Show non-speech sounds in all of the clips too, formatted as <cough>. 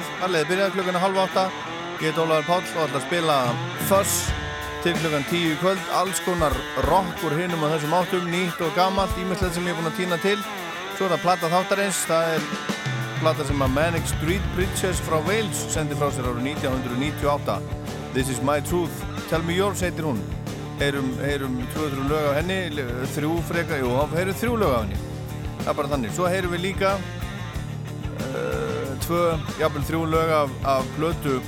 Það er byrjað, allir er byrjað klukkana halv átta. Ég heit Ólaður Páll og ætla að spila Fuss til klukkan tíu í kvöld. Alls konar rock úr hinum og þessum áttum, nýtt og gamalt, ímyndilegt sem ég er búinn að týna til. Svo er það plata þáttarins, það er plata sem að Manic Street Preachers frá Wales sendi frá sér árið 1998 This is my truth, tell me yours heitir hún. Heyrum, heyrum tvö, þrjú lög af henni, þrjú freka, jú, heyrum þrjú lög af henni. Það er bara þannig, svo heyrum við líka tvö, jafnvel þrjú lög af, af plötu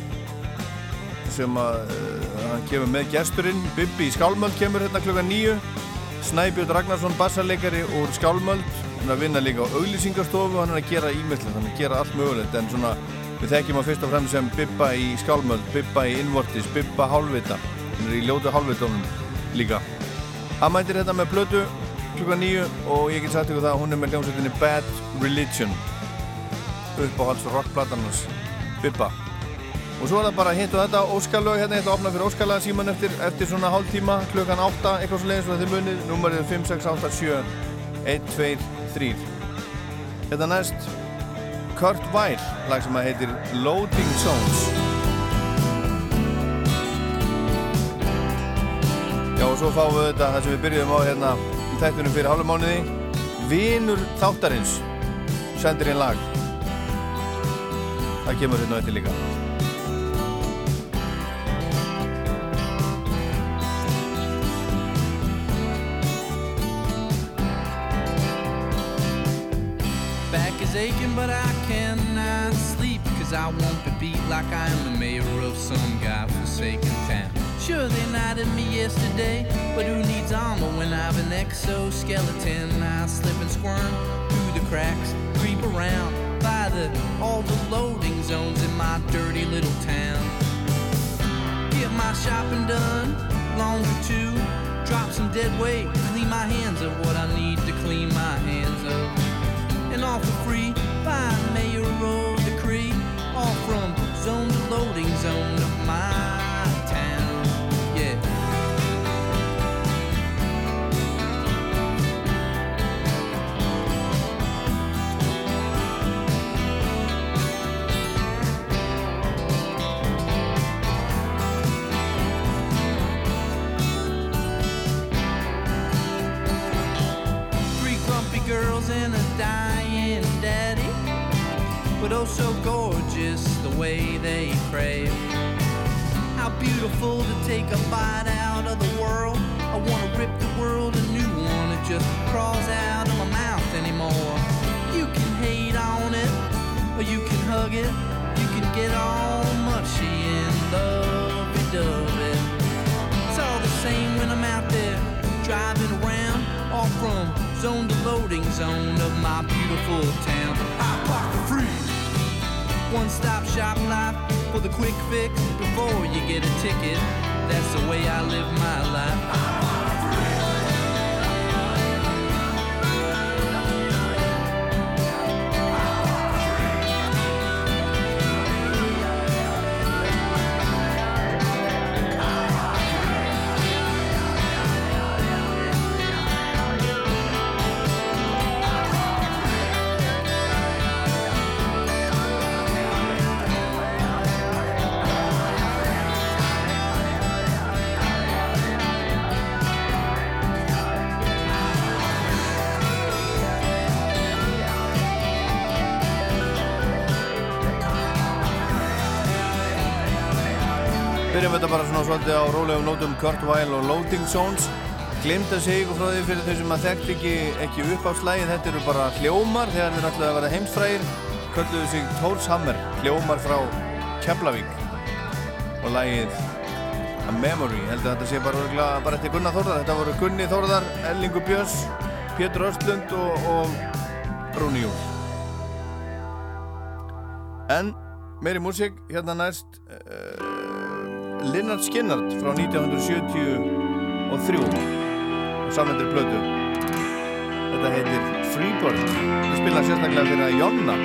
sem að uh, hann kemur með gesturinn. Bibi í Skálmöld kemur hérna klukka nýju Snæbjörn Ragnarsson bassarleikari úr Skálmöld. Hann er að vinna líka á auglýsingarstofu hann er að gera ímyndilegt, hann er að gera allt mögulegt. En svona við þekkjum hann fyrst og fremst sem Bibba í Skálmöld, Bibba í Innvortis. Bibba Hálfvita, hann er í ljótu Hálfvitónum líka. Hann mætir þetta með plötu klukka nýju og ég get sagt ykkur það að hún er með hljómsveitinni Bad Religion uppáhalds rockplatanars Bibba. Og svo er það bara hint og þetta Óskarlög hérna, ég ætla að opna fyrir Óskarlaga síman eftir, eftir svona hálf tíma, klukkan 8 eitthvað svo leiðis og þið munið, nummerið 5, 6, 8, 7 1, 2, 3 Hérna næst Kurt Weill, lag sem að heitir Loading Zones. Já og svo fáum við þetta það sem við byrjuðum á hérna í þættunum fyrir hálfum mánuði. Vinur þáttarins sendir einn lag það kemur hérna eftir líka Back is aching but I cannot sleep Cause I want to beat like I am the mayor of some godforsaken town Sure, they knighted me yesterday, but who needs armor when I've an exoskeleton? I slip and squirm through the cracks, creep around by the all the loading zones in my dirty little town. Get my shopping done, laundry too, drop some dead weight, clean my hands of what I need to clean my hands of, and all for free by mayoral decree, all from zone to loading zone oh so gorgeous the way they crave. How beautiful to take a bite out of the world. I wanna rip the world a new one. It just crawls out of my mouth anymore. You can hate on it, or you can hug it. You can get all mushy and lovey-dovey. It's all the same when I'm out there driving around, all from zone to loading zone of my beautiful town. I for free. One stop shop life for the quick fix before you get a ticket. That's the way I live my life. Svolítið á rólegum nótum Kurt Weill og Loading Zones. Glimt að segja ykkur frá því fyrir þau sem að þekkt ekki, ekki upp á slægið Þetta eru bara hljómar þegar þeir ætlaði að vera heimsfrægir. Kölluðu sig Tórshammer, hljómar frá Keflavík. Og lægið A Memory, held að þetta sé bara, bara eftir Gunnar Þórðar. Þetta voru Gunni Þórðar, Ellingu Björns, Pétur Östlund og, og Rúni Júl. En meiri músík, hérna næst Linnard Skinnard frá 1973 og samvendur blödu þetta heitir Freebird það spila sérstaklega fyrir að Jonna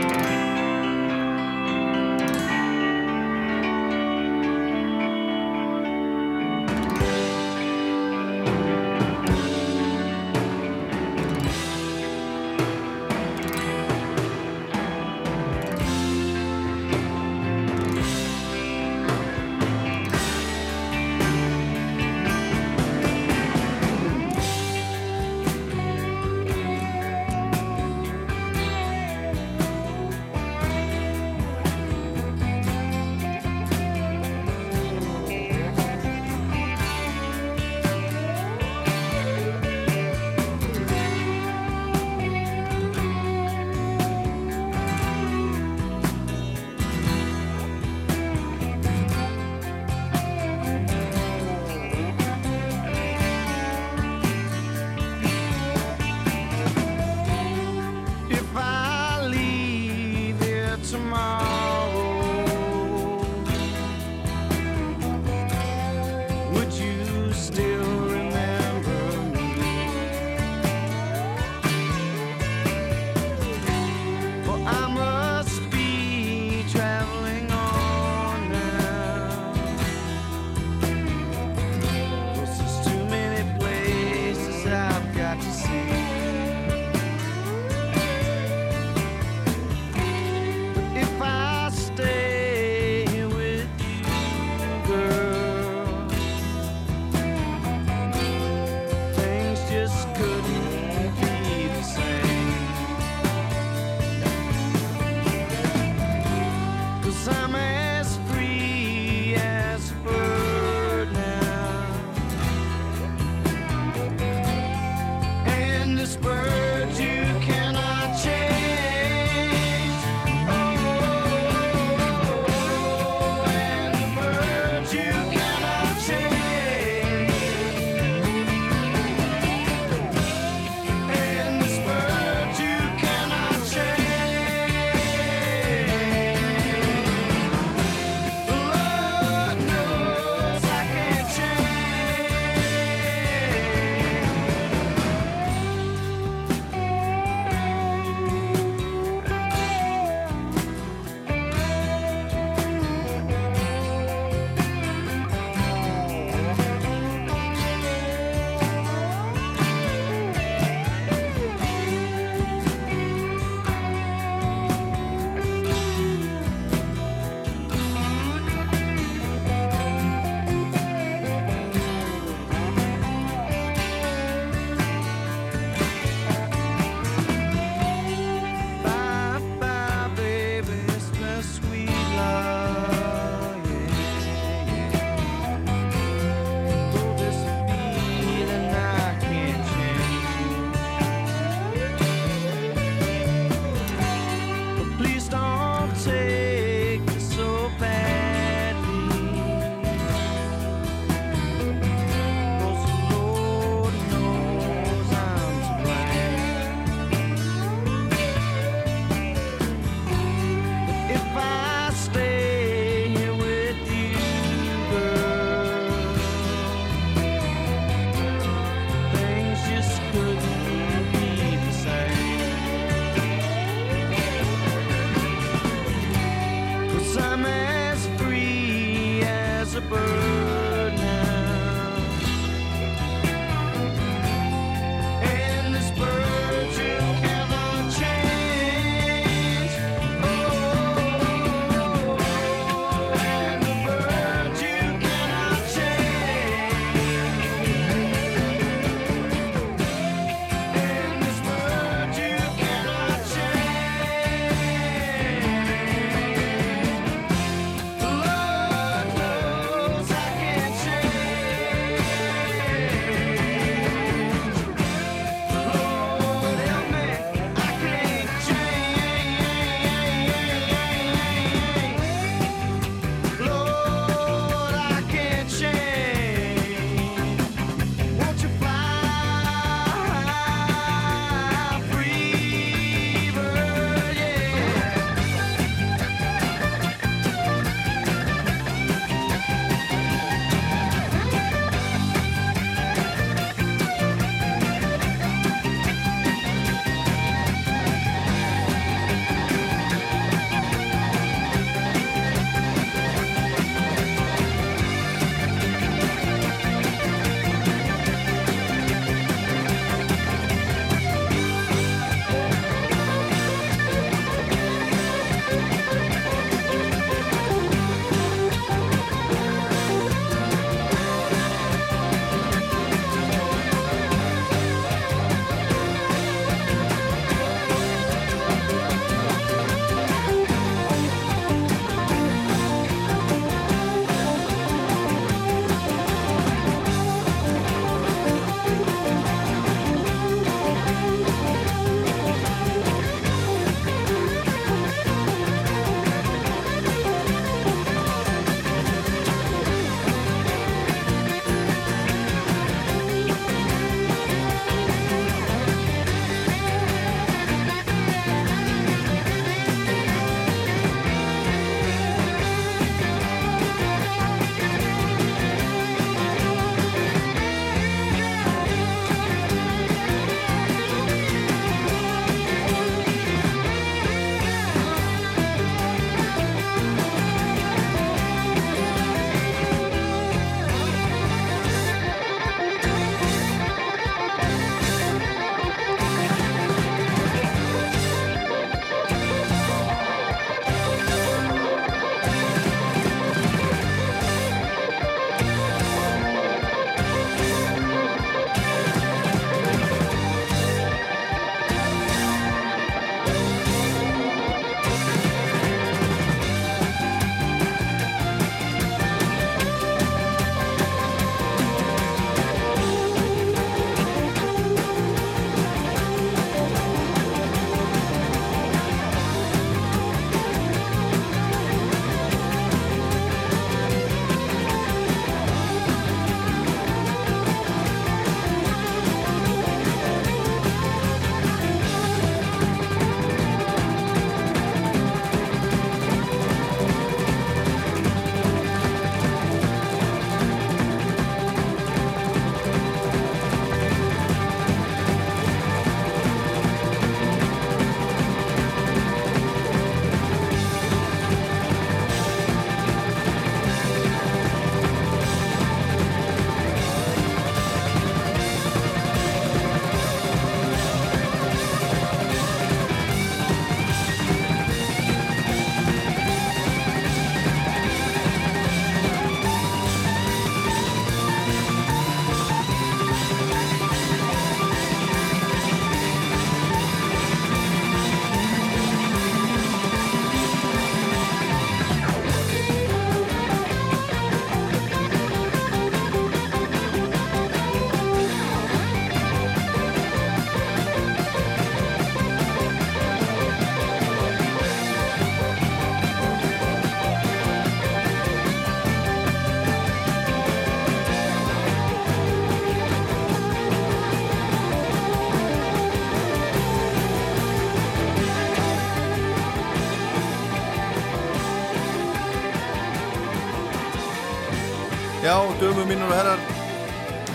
mínur og herrar,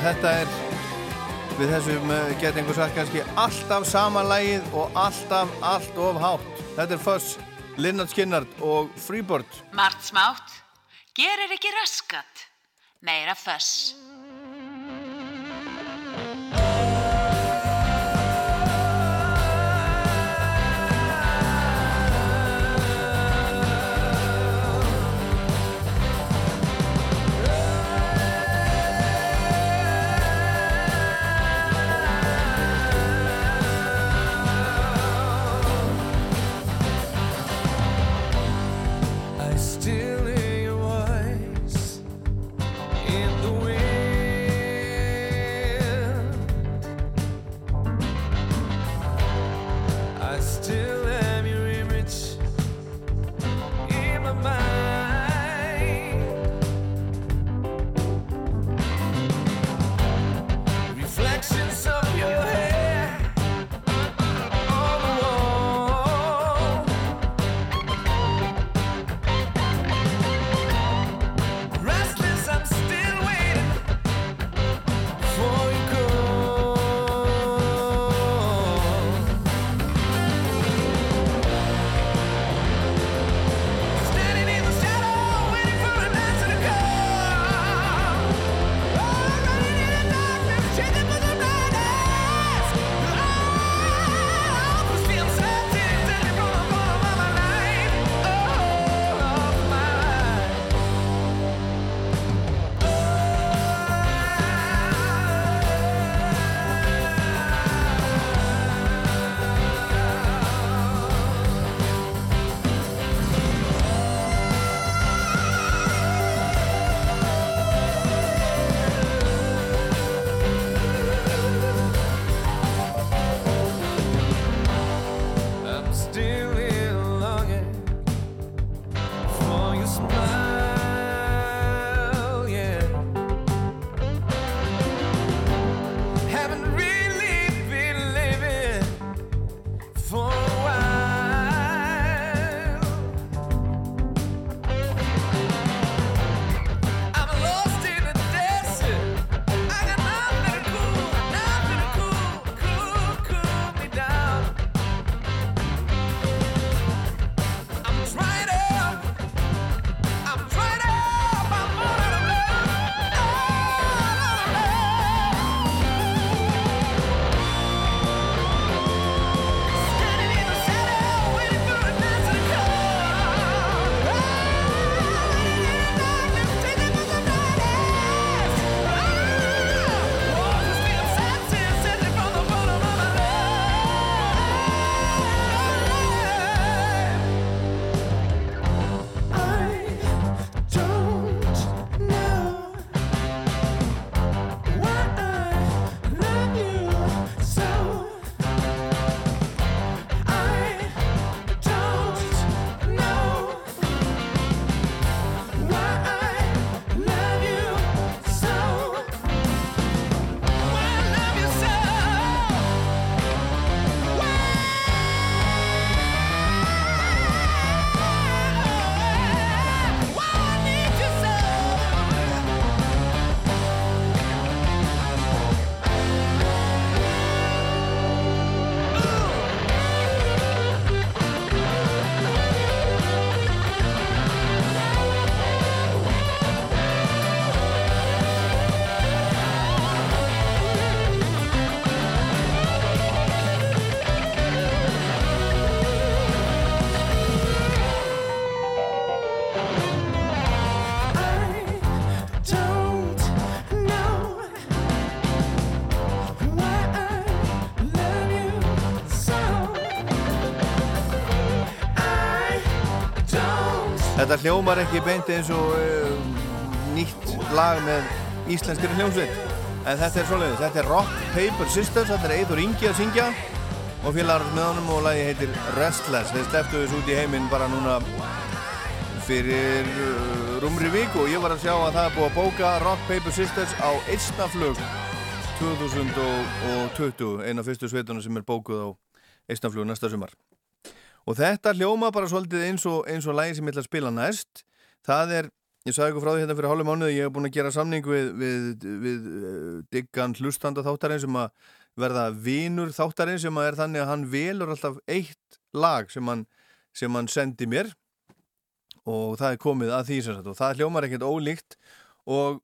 þetta er við þessum eh, geta einhver sagt kannski alltaf sama lægið og alltaf allt of hátt. Þetta er Fuss, Linnard Skinnard og Freebird. Margt smátt, gerir ekki raskat, meira föss. Þetta hljómar ekki beint eins og uh, nýtt lag með íslenskri hljómsveit. En þetta er svoleiðis, þetta er Rock Paper Sisters, þetta er Eður Ingi að syngja og félagar með honum og lagi heitir Restless. Þeir steftu þessu út í heiminn bara núna fyrir uh, rúmri viku og ég var að sjá að það er búið að bóka Rock Paper Sisters á Eistnaflug 2020, eina fyrstu sveitunum sem er bókuð á Eistnaflug næsta sumar. Og þetta hljóma bara svolítið eins og, eins og lagi sem ég ætla að spila næst. Það er ég sagði ykkur frá því hérna fyrir hálfum mánuði, ég hef búin að gera samning við, við, við uh, diggan hlustanda þáttarinn sem að verða vinur þáttarinn sem að er þannig að hann velur alltaf eitt lag sem hann, sem hann sendi mér. Og það er komið að því sem sagt. Og það hljómar ekkert ólíkt. Og,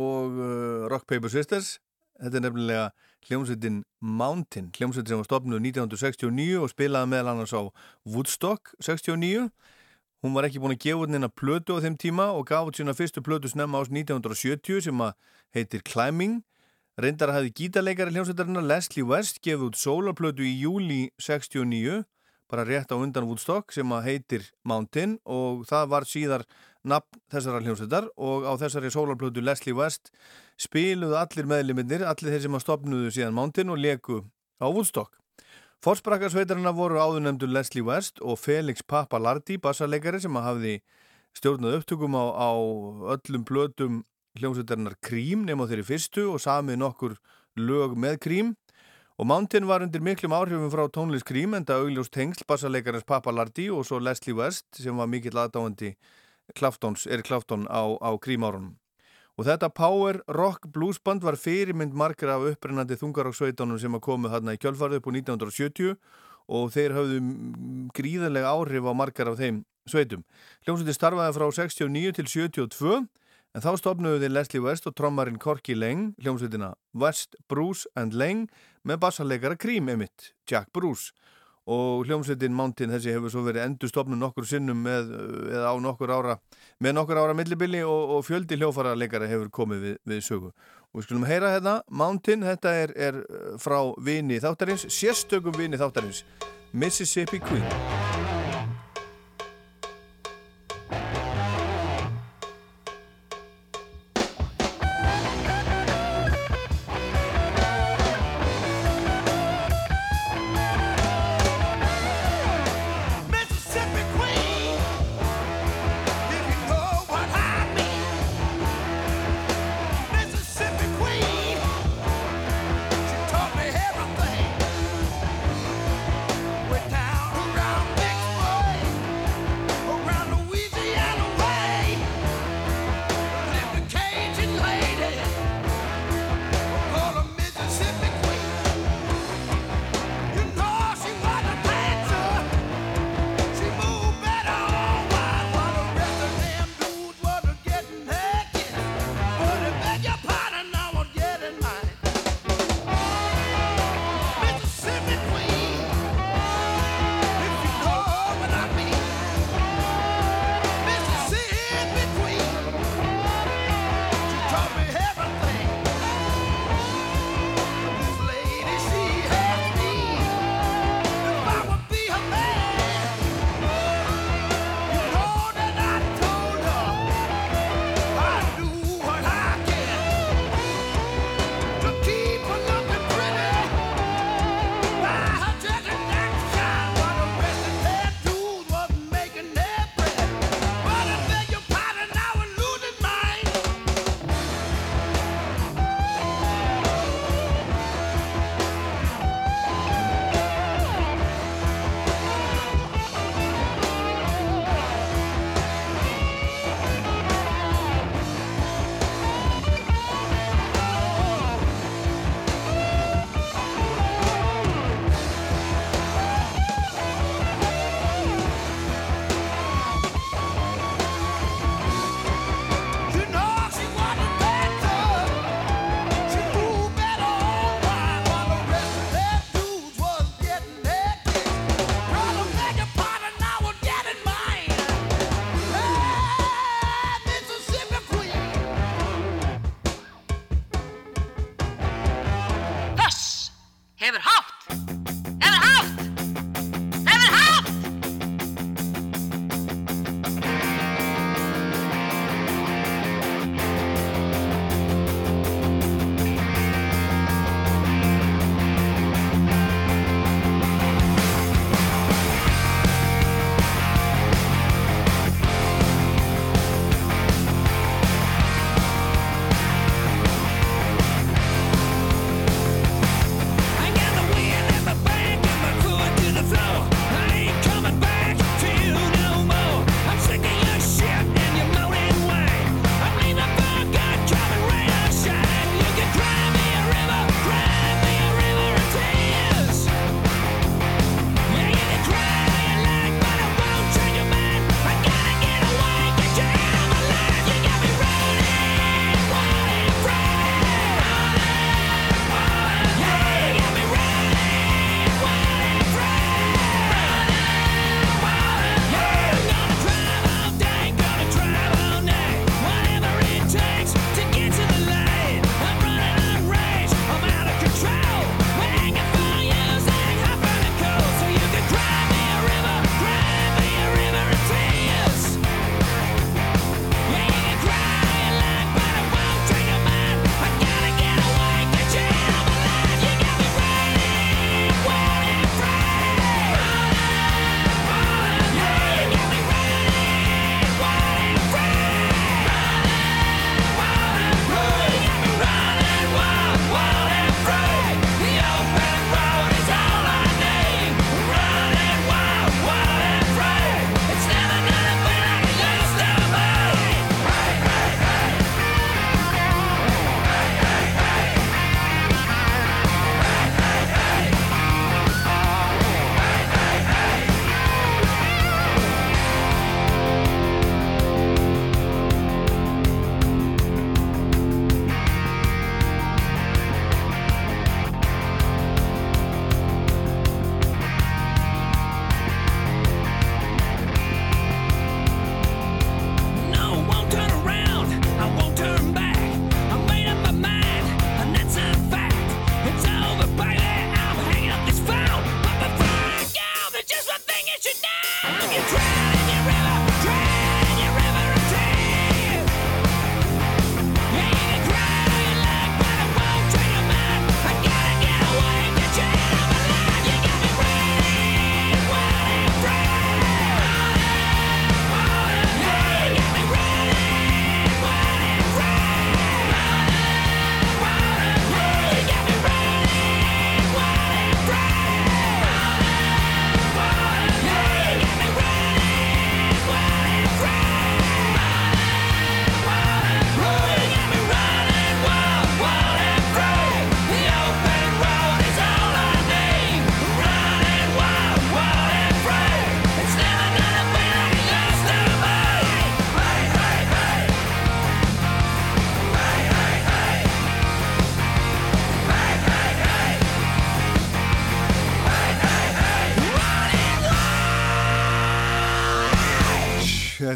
og uh, Rock Paper Sisters þetta er nefnilega hljómsveitin Mountain, hljómsveitin sem var stopnuð 1969 og spilaði meðal annars á Woodstock 69 Hún var ekki búin að gefa út neina plötu á þeim tíma og gaf út sína fyrstu plötu snemma ás 1970 sem heitir Climbing. Reyndar að hafi gítarleikari hljómsveitarinn Leslie West gefið út sólarplötu í júli 69, bara rétt á undan Woodstock sem heitir Mountain og það var síðar nafn þessara hljómsveitar og á þessari sólarplötu Leslie West spiluðu allir meðliminnir, allir þeir sem að stopnuðu síðan Mountain og leku á Woodstock. Forsprakarsveitarina voru áðunemdur Leslie West og Felix Papalardi, bassarleikari sem að hafði stjórnað upptökum á, á öllum blötum hljómsveitarinnar Krím nema þeirri fyrstu og samið nokkur lög með Krím og Mountain var undir miklum áhrifum frá tónlist Krím en það augljós tengsl bassarleikarins Papalardi og svo Leslie West sem var mikill aðdáandi Claftons, Erik Clafton á, á Krím árunum. Og þetta power rock bluesband var fyrirmynd margir af upprennandi þungaroksveitunum sem að komu þarna í kjölfarið upp á 1970 og þeir hafðu gríðarlega áhrif á margar af þeim sveitum. Hljómsveitin starfaði frá 69 til 72 en þá stopnuðu þeir Leslie West og trommarinn Corky Lang, hljómsveitina West, Bruce and Lang með bassarleikara Cream emitt, Jack Bruce og hljómsveitin Mountain þessi hefur svo verið endur stopnum nokkur sinnum með, eða á nokkur ára með nokkur ára millibili og, og fjöldi hljófara leikara hefur komið við, við sögu. Og við skulum heyra hérna Mountain, þetta er, er frá vini þáttarins, sérstökum vini þáttarins Mississippi Queen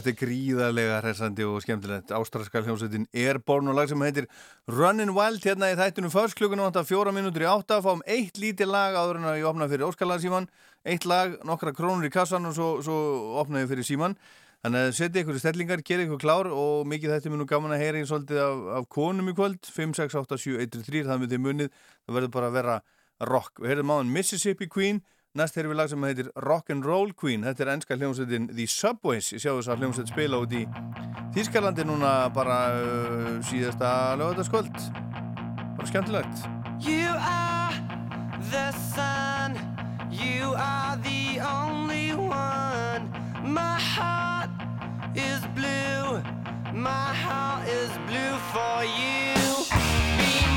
Þetta er gríðarlega hressandi og skemmtilegt. Ástralska hljómsveitin Airborne og lag sem heitir Runnin' Wild hérna í þættunum först klukkunum vantar fjóra mínútur í átta. Fáum eitt lítið lag áður en að ég opna fyrir Óskarlagsíman eitt lag, nokkra krónur í kassan og svo, svo opna ég fyrir síman þannig að setja ykkur í stellingar, gera ykkur klár og mikið þetta nú gaman að heyra í svolítið af, af konum í kvöld. 5, 6, 8, 7, 1, 3 það munið, rock. Við heyrðum áðan Mississippi Queen Næst erum við lag sem heitir Rock'n'Roll Queen Þetta er ennska hljómsveitin The Subways Ég sjá þess að hljómsveit spila út í Þískalandi núna bara uh, síðasta lögataskvöld Bara skemmtilegt You are the sun. You are the only one. My heart is blue. My heart is blue for you. Be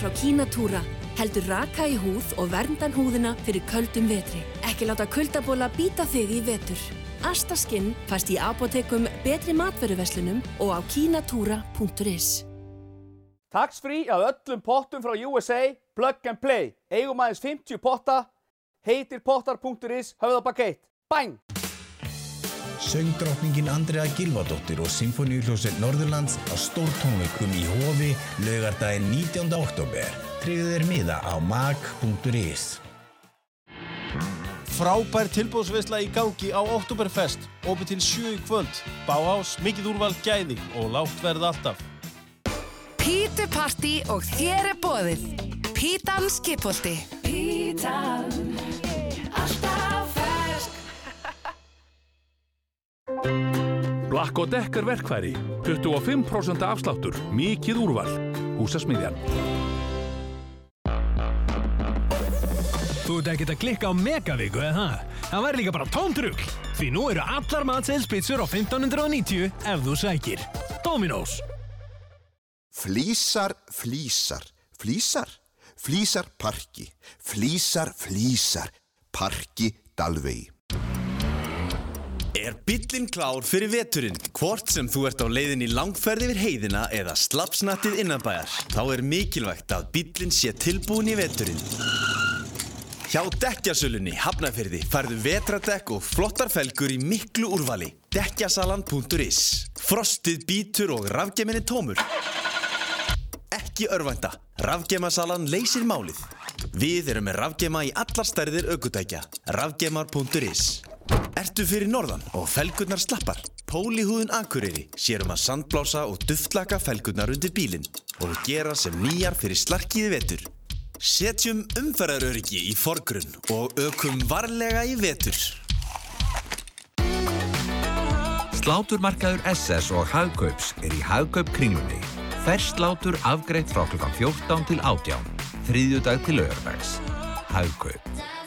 frá Kínatúra heldur raka í húð og verndan húðina fyrir köldum vetri. Ekki láta kuldabóla býta þig í vetur. Astaskinn fæst í apotekum betri matveruverslunum og á kínatúra.is. Tax free af öllum pottum frá USA, plug and play. Eigum aðeins 50 potta, heitir pottar.is, höfðabak 1. Bang! Söngdrottningin Andrea Gilvadóttir og Sinfoníuhljóset Norðurlands á stórtónleikum í Hofi laugardaginn 19. oktober. Tryggðu þér miða á mag.is. Frábær tilbúðsveisla í gangi á Oktoberfest, opið til 7 í kvöld. Báhás, mikið úrval gæði og lágt verð alltaf. Pítu Party og þér er bóðið. Pítan Skipholti. Pítan, Black og Decker verkfæri 25% afsláttur Mikið úrval Húsasmiðjan Þú ert ekkert að klikka á Megavíku, eða það? Það væri líka bara tómtrugl. Því nú eru allar matseilspitsur á 1590 ef þú sækir. Dominos. Flísar, flísar, flísar, flísar parki, flísar, flísar, parki Dalvegi. Er bíllinn klár fyrir veturinn? Hvort sem þú ert á leiðin í langferð yfir heiðina eða slapsnattið innanbæjar, þá er mikilvægt að bíllinn sé tilbúin í veturinn. Hjá Dekkjasölunni Hafnafyrði færðu vetradekk og flottar felgur í miklu úrvali. Dekkjasalan.is Frostið bítur og rafgeminni tómur. Ekki örvænta. Rafgemasalan leysir málið. Við erum með rafgema í allar stærðir aukutækja. Rafgemar.is Ertu fyrir norðan og felgurnar slappar? Pólihúðun Akureyri sér um að sandblása og duftlaka felgurnar undir bílinn og gera sem nýjar fyrir slarkiði vetur. Setjum umferðaröryggi í forgrunn og ökum varlega í vetur. Sláturmarkaður SS og Hagkaups er í Hagkaup kringlunni. Fersk slátur afgreitt frá klukkan 14 til 18, þriðjudag til laugardags. Hagkaup.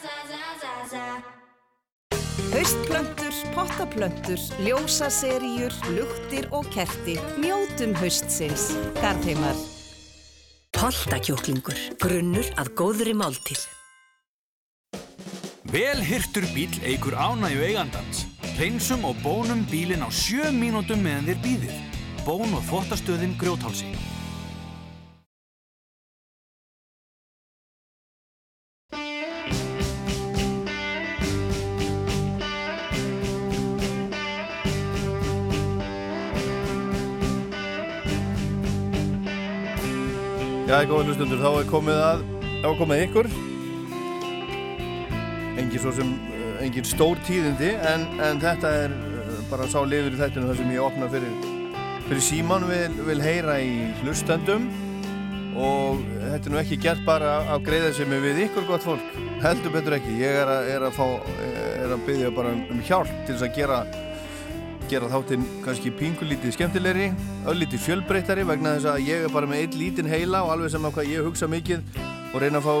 Haustplöntur, pottaplöntur, ljósaseríur, luktir og kerti. Njótum haustsins. Garðheimar. Poltakjúklingur, grunnur að góðri máltíð. Vel hirtur bíl eigur ánægju eigandans. Hreinsum og bónum bílinn á sjö mínútum meðan þér býðið. Bón og þvottastöðin grjóthálsi. Já, góða hlustundur, þá er komið að, þá er komið ykkur. Engin svo sem, uh, engin stór tíðindi, en, en þetta er uh, bara sá liður í þættinu þar sem ég opna fyrir, fyrir síman vil, vil heyra í hlustendum og þetta er nú ekki gert bara af greiðasemi við ykkur gott fólk, heldur betur ekki. Ég er að, er að fá, er að byggja bara um, um hjálp til þess að gera gera þáttinn kannski pingulítið skemmtilegri öllítið fjölbreytari vegna þess að ég er bara með einn lítinn heila og alveg sem að hvað ég hugsa mikið og reyna að fá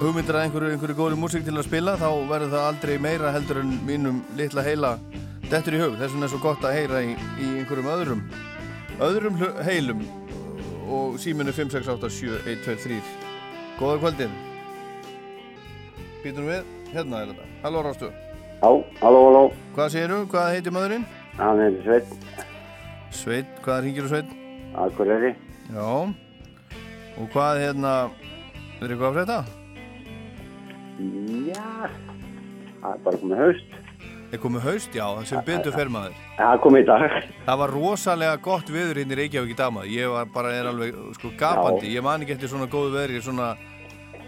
hugmyndir að einhverju, einhverju góðri músík til að spila þá verður það aldrei meira heldur en mínum litla heila dettur í hug. Þess vegna er svo gott að heyra í, í einhverjum öðrum öðrum heilum og síminu 5687123 Góða kvöldin. Býtum við, hérna er þetta. Halló Rástu. Já, halló, halló. Hvað segirðu, hvað heitir maðurinn? Hann heitir Sveinn. Sveit, hvað ringir þú Sveit? Akureyri. Já Og hvað hérna Er eitthvað að frétta? Já, það er bara komið haust. Er komið haust? Já, það sem betur fer maður Það er komið í dag. Það var rosalega gott veður hérna í Reykjavík í dag maður Ég var bara, er alveg, sko, gapandi Ég man ekki eftir svona góðu veðri Svona,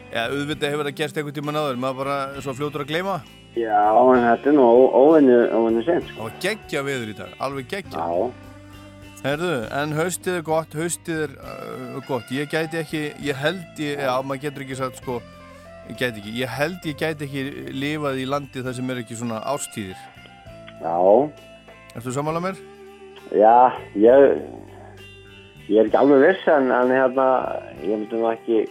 já, auðvitað hefur það gerst einhvern tímann áður Maður bara er svo fljótur að gleyma Já, en þetta er nú ó- óvenju, óvenju sent. Það var geggja veður í dag, alveg geggja Já. Herðu, en haustið er gott, haustið er uh, gott Ég gæti ekki, ég held ég, já, maður getur ekki sagt, sko Ég gæti ekki, ég held ég gæti ekki lifað í landi þar sem er ekki svona árstíðir Já. Ertu sammála mér? Já, ég, ég er ekki alveg viss en, en hérna, ég myndi nú ekki,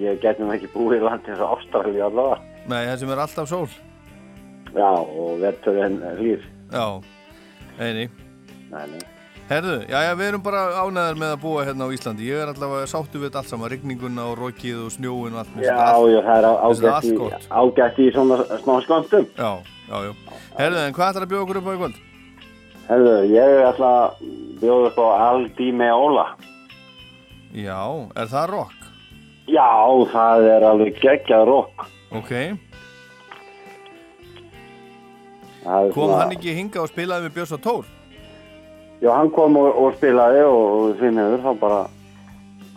ég geti nú ekki búið í landi eins og Ástralíu allavega. Nei, það sem er alltaf sól Já, og vettur en hlýr. Já, eini Nei, nei. Herðu, já, já, við erum bara ánæðar með að búa hérna á Íslandi Ég er allavega sáttu við allt saman Rigninguna og rokið og snjóin og allt Já, þetta já, það er allt- ágætt allt í, svona smá sköndum. Já, já, já Herðu, en hvað ætlar að bjóða okkur upp á í kvöld? Herðu, ég ætla að bjóða upp á Aldi Meola. Já, er það rock? Já, það er alveg geggjað rock. Ok Það Kom svona- hann ekki hinga og spilaði með Björns og Tór? Já, hann kom og, og spilaði og, og því miður þá bara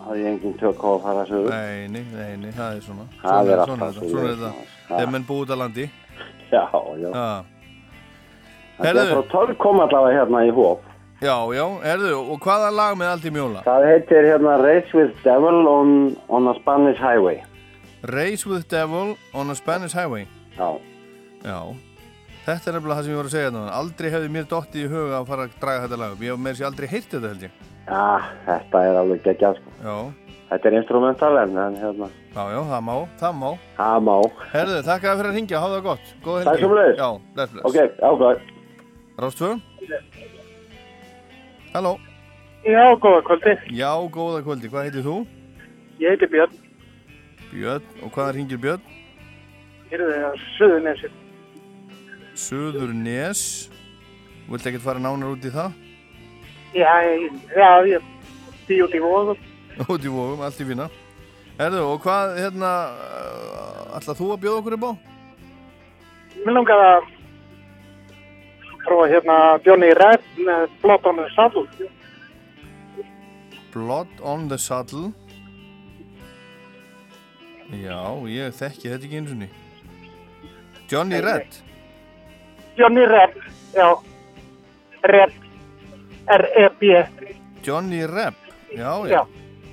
hafði ég engin tök á að fara sögur. Nei, nei, nei, nei, það er svona Það Svona er svona alltaf Svona er svoleiðis. þetta Þegar menn búið út að landi Já, já. Þetta er frá tölv kom allavega hérna í hóp. já, já, herðu, og hvaða lag með allt í mjóla? Það heitir hérna Race with Devil on, on a Spanish Highway. Race with Devil on a Spanish Highway Já. Já Þetta er nefnilega það sem ég var að segja þetta Aldrei hefði mér dottið í huga að fara að draga þetta lag upp. Ég hef með þessi aldrei heyrt þetta held ég Já, þetta er alveg geggjað sko. Já, Þetta er instrumental en hérna, já, já, það má, það má það má. Herðu, þakka fyrir að ringja, hafa það gott Góða helgi Takk sömuleiðis. Já, bless, bless Ok, ákvæð. Rástfö Halló Já, góða kvöldi. Já, góða kvöldi, hvað heitir þú? Ég heiti Björn. Björn, og hvaða ringir Björn? Hérðu þið á Suðurnesið. Suður Nes Vilt ekkert fara nánar út í það? Já, já, ég bý út í vóðum. <laughs> Út í vofum, allt í fína Herðu, og hvað, hérna uh, ætlað þú að bjóða okkur upp á? Mér langar að prófa hérna Johnny Red með Blood on the Saddle. Blood on the Saddle Já, ég þekki þetta ekki eins og ný. Johnny Nei, nei. Red. Johnny Rebb, já. Rebb. R-E-B. Johnny Rebb. Já, já. Já.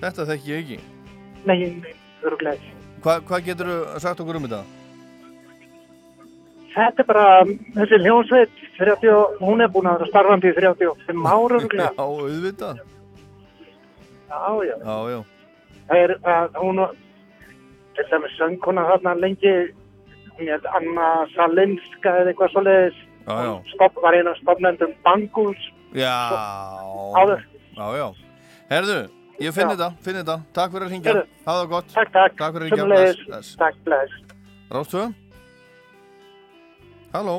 Þetta þekki ég ekki. Nei, öruglega. Hva, hvað getur þú sagt okkur um þetta? Þetta er bara, þessi hljónsveit, 30, og- hún er búin að vera starfandi í 35 ára öruglega. Já, auðvitað. Já, já. Já, já. Það er að hún, til dæmis söngkona þarna lengi, Anna Salinska eða eitthvað svoleiðis. Já, já. Stopp, var einu af stopnendum Bangles. Já. Áður. Já, já. Herðu, ég finn þetta, finn þetta. Takk fyrir að ringja. Hafa það gott. Takk, takk. Takk fyrir að ringja. Sömuleiðis. Bless, bless. Takk, bless. Rástvö. Halló.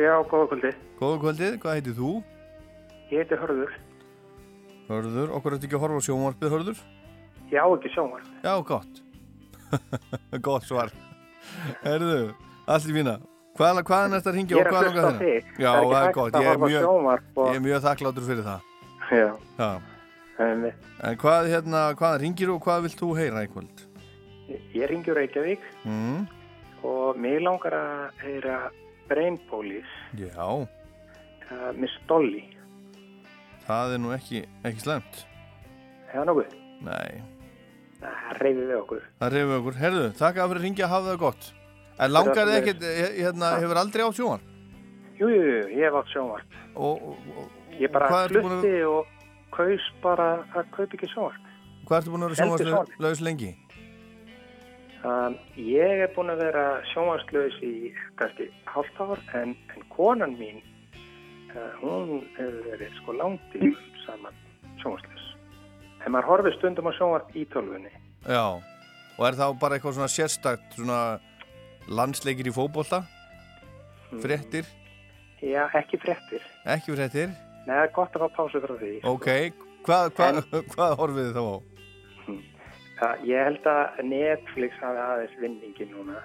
Já, góða kvöldi. Góða kvöldið, hvað heitir þú? Ég heiti Hörður. Hörður, okkur ertu ekki að horfa á sjónvarpið, Hörður? Ég á ekki sjónvarp. Já, gott. <laughs> gott svar. Herðu, allt í fína. Hvað, hvaðan er ringja Ég og er að hvað á langar þig. Já, Það er er gott. Ég er mjög, og- ég er mjög þakkláttur fyrir það. Já. Já. Um, En hvað, hérna, hvað ringir og hvað vilt þú heyra í kvöld? ég ringi úr Reykjavík Mm, og mig langar að heyra Brain Police já, uh, Miss Dolly. það er nú ekki, ekki slemt. Hefða nokkuð? Nei, Það reyði við okkur. það reyfum við okkur. Herðu, takk að fyrir ringja að hafa það gott. En langar þið ekkert, hérna, hefur aldrei átt sjónvarp? Jú, jú, jú, ég hef átt sjónvarp. Og, og, og Ég bara búin að- flutti og kaus bara að kaupa ekki sjónvarp. hvað ertu búin að vera sjónvarslaus lengi? Um, ég er búin að vera sjónvarslaus í kannski hálft ár en, en konan mín uh, hún hefur verið sko langtíð saman sjónvarslaus. En maður horfir stundum á sjónvarp í tölvunni. Já, og er þá bara eitthvað svona sérstakt, svona landsleikir í fótbolta? Fréttir? Já, ekki fréttir. Ekki fréttir? Nei, það er gott að fá pásu frá því. Ok, hvað, hvað, <laughs> hvað horfið þið þá á? Það, ég held að Netflix hafi aðeins vinningin núna.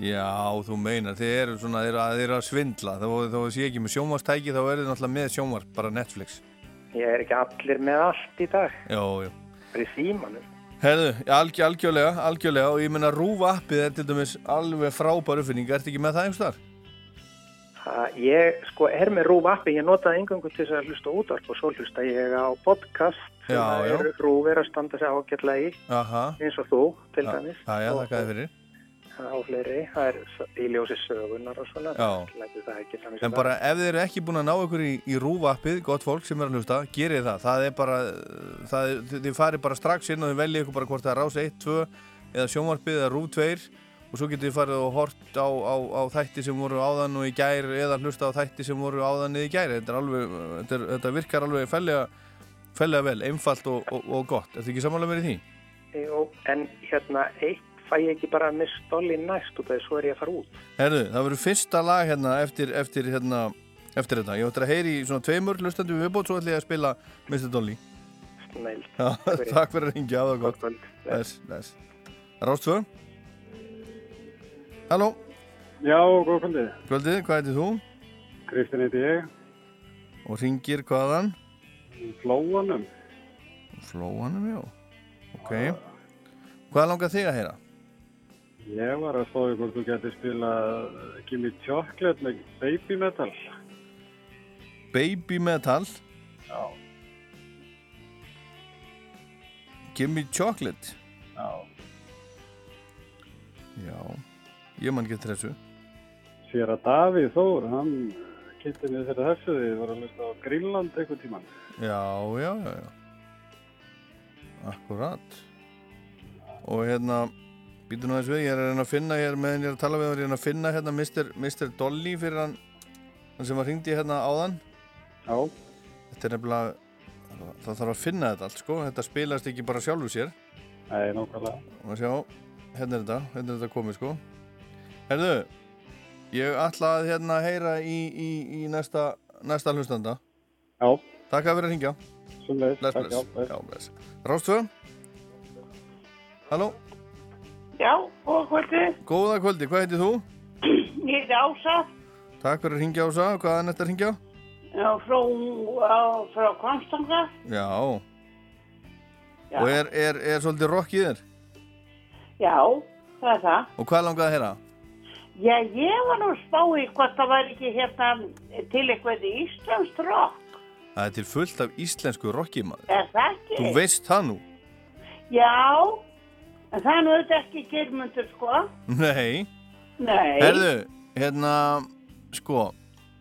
Já, þú meinar, þið eru svona, þið eru að, þið eru að svindla, þó þið sé ekki með sjónvarstæki, þá eru þið náttúrulega með sjónvarp, bara Netflix. Ég er ekki allir með allt í dag. Já, já. Bara í símanum. Herðu, algjör, algjörlega, algjörlega, og ég meina rúfa appið er til dæmis alveg frábær uppfinning, ertu ekki með það einhvers þar? Það, ég sko er með rúf appi, ég notaði engangu til þess að hlusta útvarp og svo hlusta ég á podcast sem Já, að já. er sig ágætlega í Aha. eins og þú til dæmis Já, já, Og- þakka þið fyrir. Á fleiri, það er í ljósi sögunar og svona En bara ef þið eru ekki búin að ná ykkur í, í rúfa appið, gott fólk sem er að hlusta, gerið það. Það er bara, það er, þið, farið bara strax inn og þið veljið ykkur bara hvort það er rás 1, 2 eða sjónvarpið eða rúf 2 og svo getið þið farið og hort á, á, á þætti sem voru áðan og í gær eða hlusta á þætti sem voru áðan eða í gær. Þetta, alveg, þetta, er, þetta virkar alveg fellega, fellega vel, einfalt og, og, og gott. Er þetta ekki samanlega verið því? Jú, en hérna eitt fæ ég ekki bara að missa dolli næst út af því svo er ég að fara út Herðu, það verður fyrsta lag hérna eftir, eftir, hérna, eftir þetta. Ég ætla að heyri í svona tveimur hlustandi viðbót, svo ætla ég að spila Mr. Dolly. Snæl Já, takk fyrir að ringja það gott. Bless, bless. Rástvö? Halló? Já, góð kvöldið. Kvöldið, hvað heitir þú? Kristinn heiti ég. Og ringir hvaðan? Flóanum. Flóanum, já. Ok. Hvað langar þig að heyra? Ég var að spáði hvort þú getur spila Gimme Chocolate með Baby Metal. Baby Metal? Já. Gimme Chocolate? Já. Já. Ég man ekki eftir þessu. Sér að Davíð Þór, hann kynnti mig þetta þessu því þið voru að hlusta á Greenland einhvern tíman. Já, já, já, já. Akkurat. Og hérna, býtu nú aðeins við, ég er að reyna að finna hér meðan ég er að tala við, ég er að reyna að finna hérna Mr. Mr. Dolly fyrir hann, hann sem var hringdi hérna áðan. Já. Þetta er nefnilega, það þarf að finna þetta allt, sko. Þetta spilast ekki bara sjálfur sér. Nei, nákvæmlega. Og sjá, hérna er þetta, hérna er þetta komið, sko. Herðu, ég ætla að hérna heyra í, í, í næsta, næsta hlustanda. Já. Takk að vera að. Sumleis. Bless, Takk, bless. já, bless. Já, bless. Rástvö? Halló? Já, góða kvöldi. Góða kvöldi, hvað heitir þú? Ég heiti Ása, Takk fyrir að hringja á það, hvað er næst að hringja? já, frá, frá Kvanstanga. Já. Já. Og er, er, er svolítið rock í þér? Já, það er það. Og hvað langaði að heyra? Já, ég var nú að spá í hvort það væri ekki hérna til eitthvað íslenskt rock. Það er til fullt af íslensku rocki maður. Er það ekki? Þú veist það nú? Já, en það er nú auðvitað ekki germundur, sko. Nei. Nei. Herðu, hérna, sko,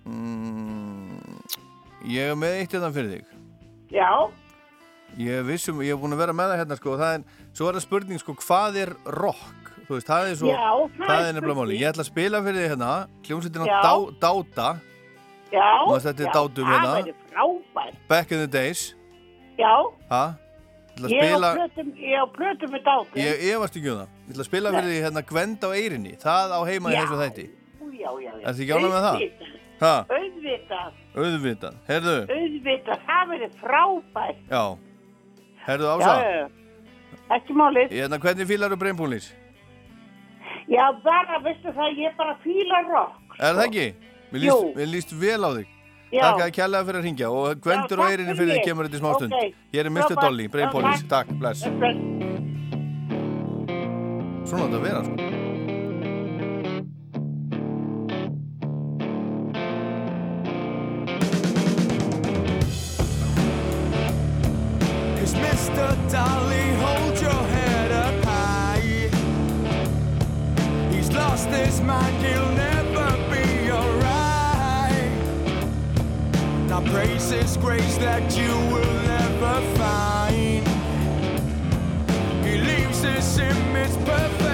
mm, ég er með eitt hérna fyrir þig. Já, Ég er vissum, ég hef búin að vera með það hérna, sko, og það er, svo er það spurning, sko, hvað er rock? Þú veist, það er svo, Já, það það er nefnilega máli. Ég ætla að spila fyrir þig hérna, hljómsveitina Já. Dá, Dáta, já. Veist, þetta er dátum Það hérna. væri frábært. Back in the Days, Já, ha? Spila, ég á plötum með dátum. ég efast ekki um það. Ég ætla að spila fyrir því hérna Gwend á Eyrinni, það á heima í þessu þætti. Já, já, já. Ertu ekki ánægð með það? Ha, Auðvitað, auðvitað. Herðu, auðvitað, það verið frábært. já. Herðu já. Ekki málið. Hérna, hvernig fílar þú breinbúlis? Já, bara, veistu það, ég bara fíla rock. Er það ekki? Mér líst, mér líst vel á þig. Takk að kjallaði fyrir að ringja og á takk Eyrinni fyrir þig kemur þetta í smástund. Ok. Hér er Mr. Dolly, breinbúlis. Já, Takk, bless. Svona þetta vera, sko. Cause Mr. Dolly, hold your head up high. He's lost his mind, he'll never Praise his grace that you will never find. He leaves his image perfect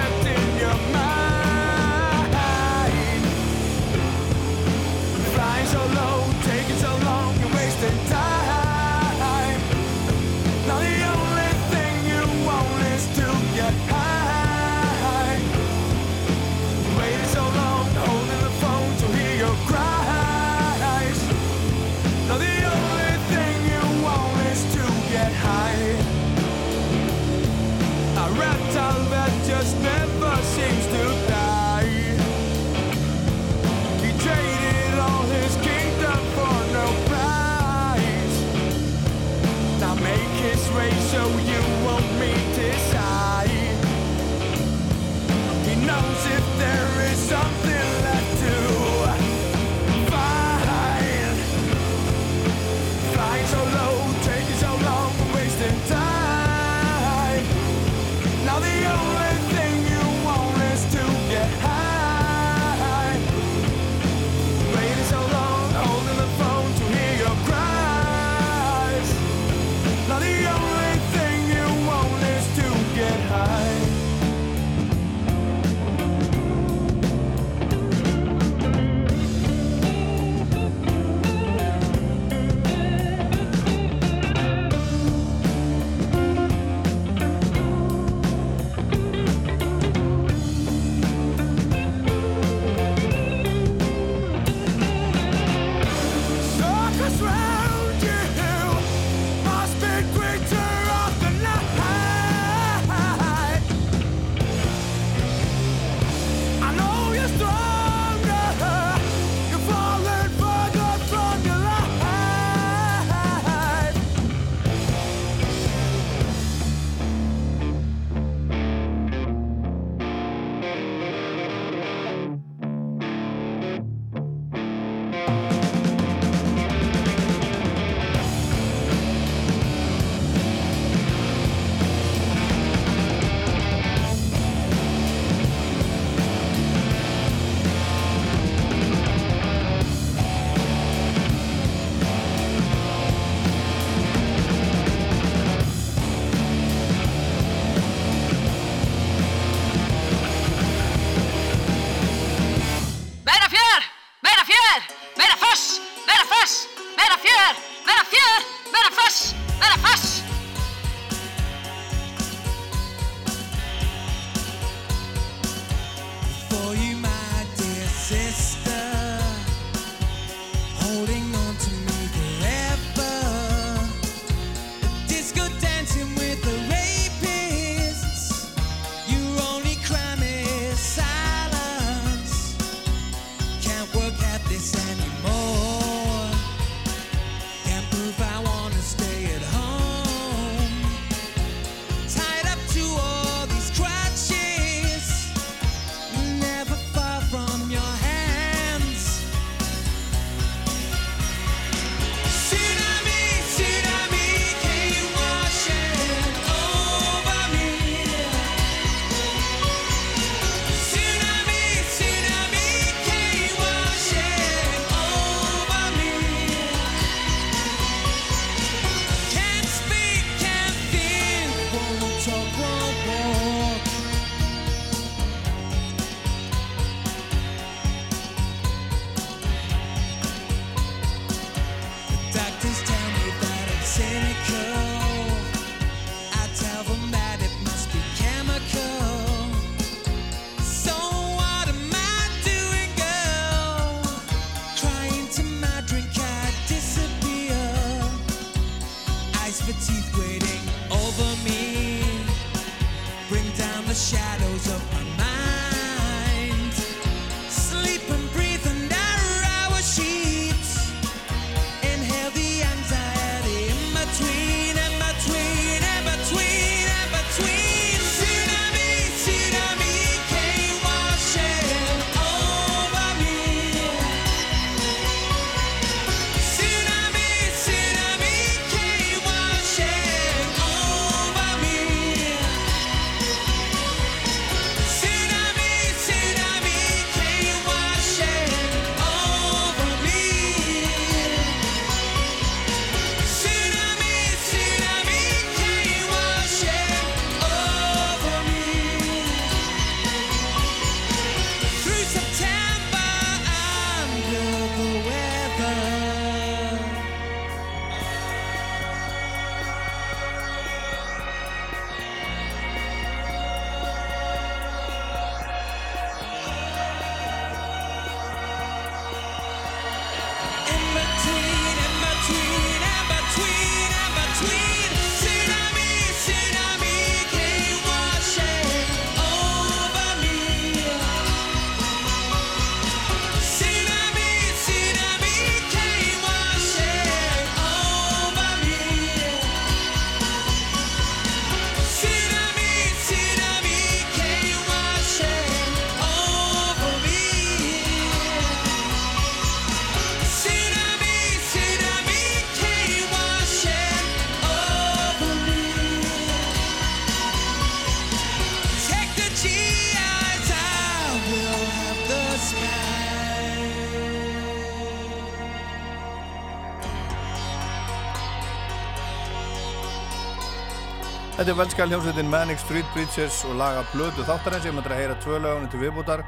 Þetta er velskal hljómsveitin Manic Street Preachers og laga blödu þáttarins. Ég maður að heyra tvö lagunni til viðbútar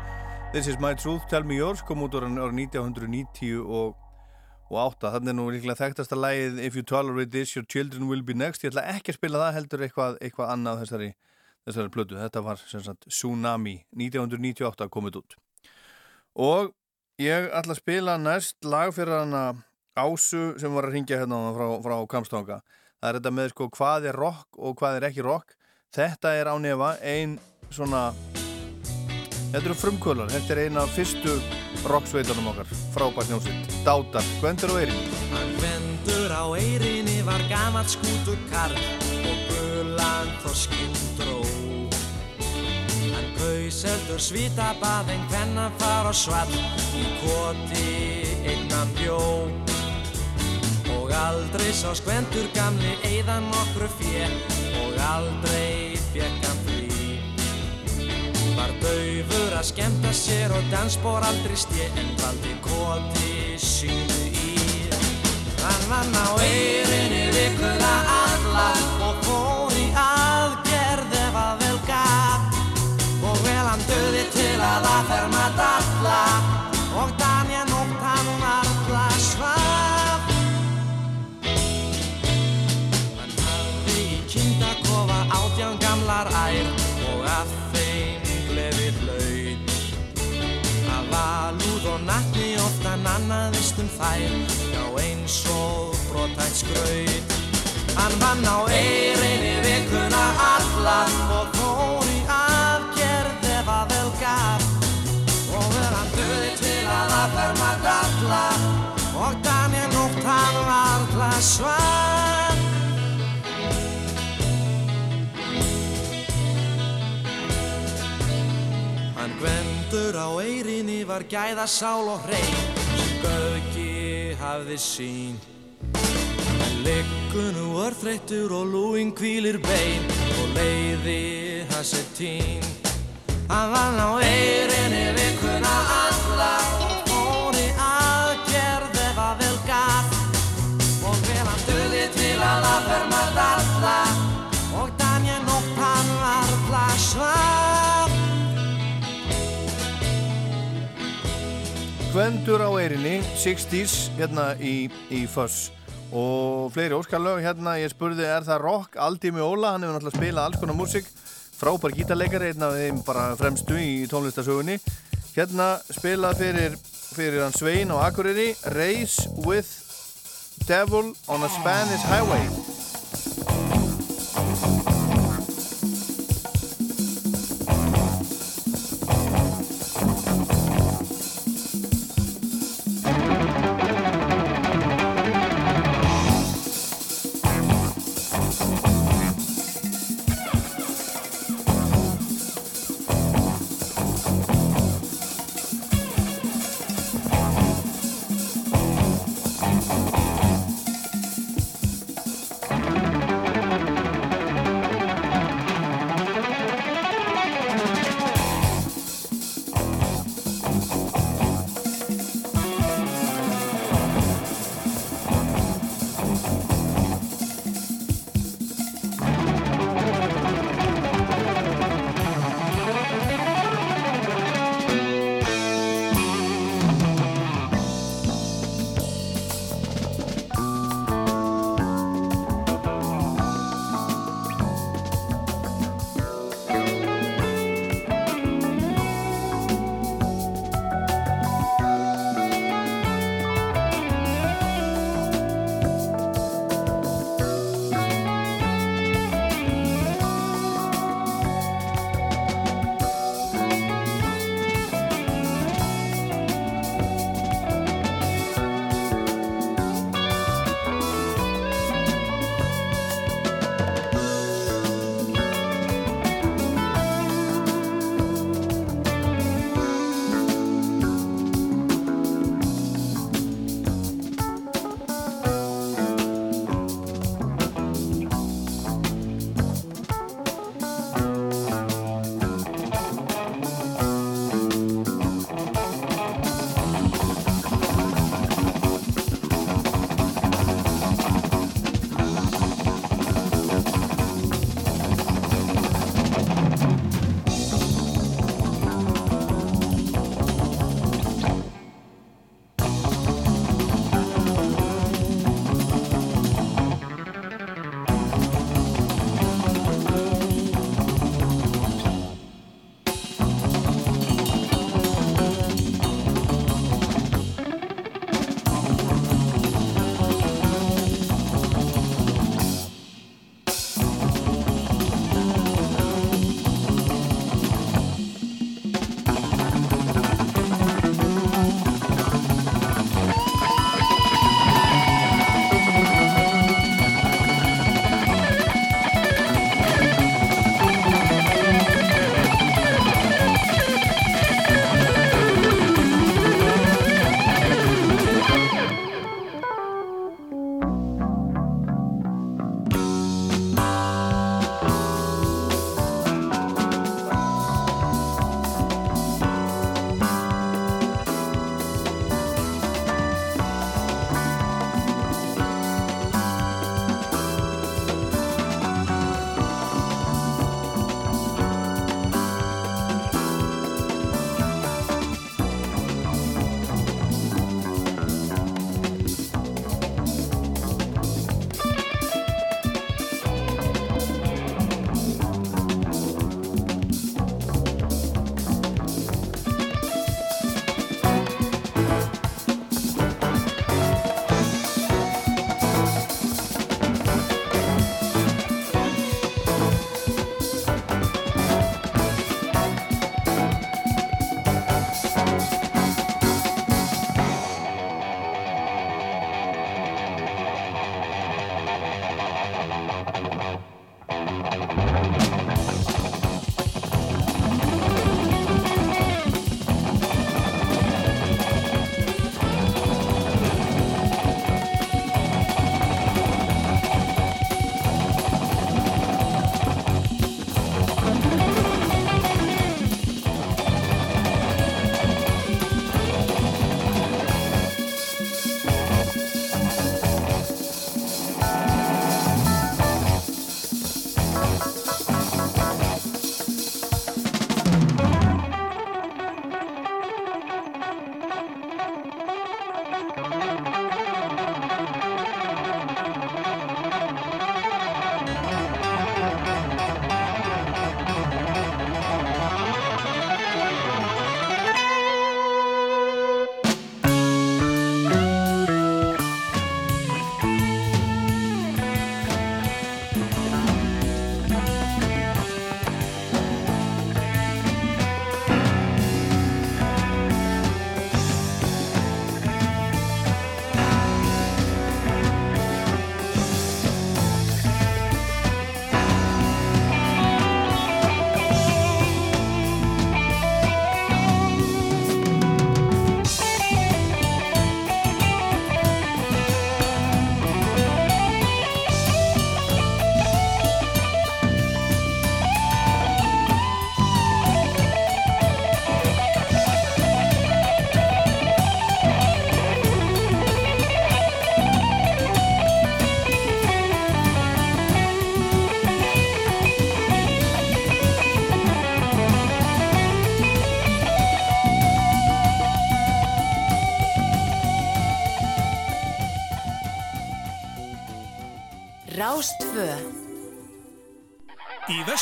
This is my truth, tell me yours kom út ára 1990 og, og 8 þannig er nú líklega þekktasta lagið If you tolerate this, your children will be next. Ég ætla ekki að spila það heldur eitthvað, eitthvað annað þessari, þessari blödu þetta var sagt Tsunami 1998 komið út. Og ég ætla að spila næst lag fyrir hana Ásu sem var að ringja hérna frá, frá Kamstonga það er þetta með sko hvað er rock og hvað er ekki rock. Þetta er á nefa ein svona þetta eru frumkvölar, þetta er eina af fyrstu rocksveitunum okkar. Frábært njósitt, Dátar, Gvendur og Eirín. Hann vendur á eirinni var gamalt skútur karl og gulan þorskinn dró. Hann kaus heldur svítabað en hvenna far á svall í koti innan bjó. Og aldrei sá skvendur gamli eigðan nokkru fjö og aldrei fekk hann frí. Var daufur að skemmta sér og dansbór aldrei stje en valdi koti sínu í. Hann vann á eirinni vikuna alla og fór í aðgerð ef að vel gaf. Og vel hann döði til að aðferma dalla þær Já eins og brotætt skraut. Hann vann á eirinni vikuna alla Og fór í aðgerð ef að vel gaf Og vel hann döði til að aðferma dalla Og Daniel nótt hann varla svaf Hann gvendur á eirinni var gæða sál og hrein Gauki hafði sín. Hann liggur nú örþreyttur og lúin kvílir bein og leiði hassi tín. Hann vann á eirinni vikuna alla Gvendur á eirinni, 60s hérna í, í Fuss og fleiri óskarlög hérna, ég spurði er það rock, Aldi með Óla? Hann hefur náttúrulega spilað alls konar músík. Frábær gítarleikari, einn af þeim bara fremstu í tónlistasögunni hérna spilað fyrir, fyrir hann Svein á Akureyri Race with Devil on a Spanish Highway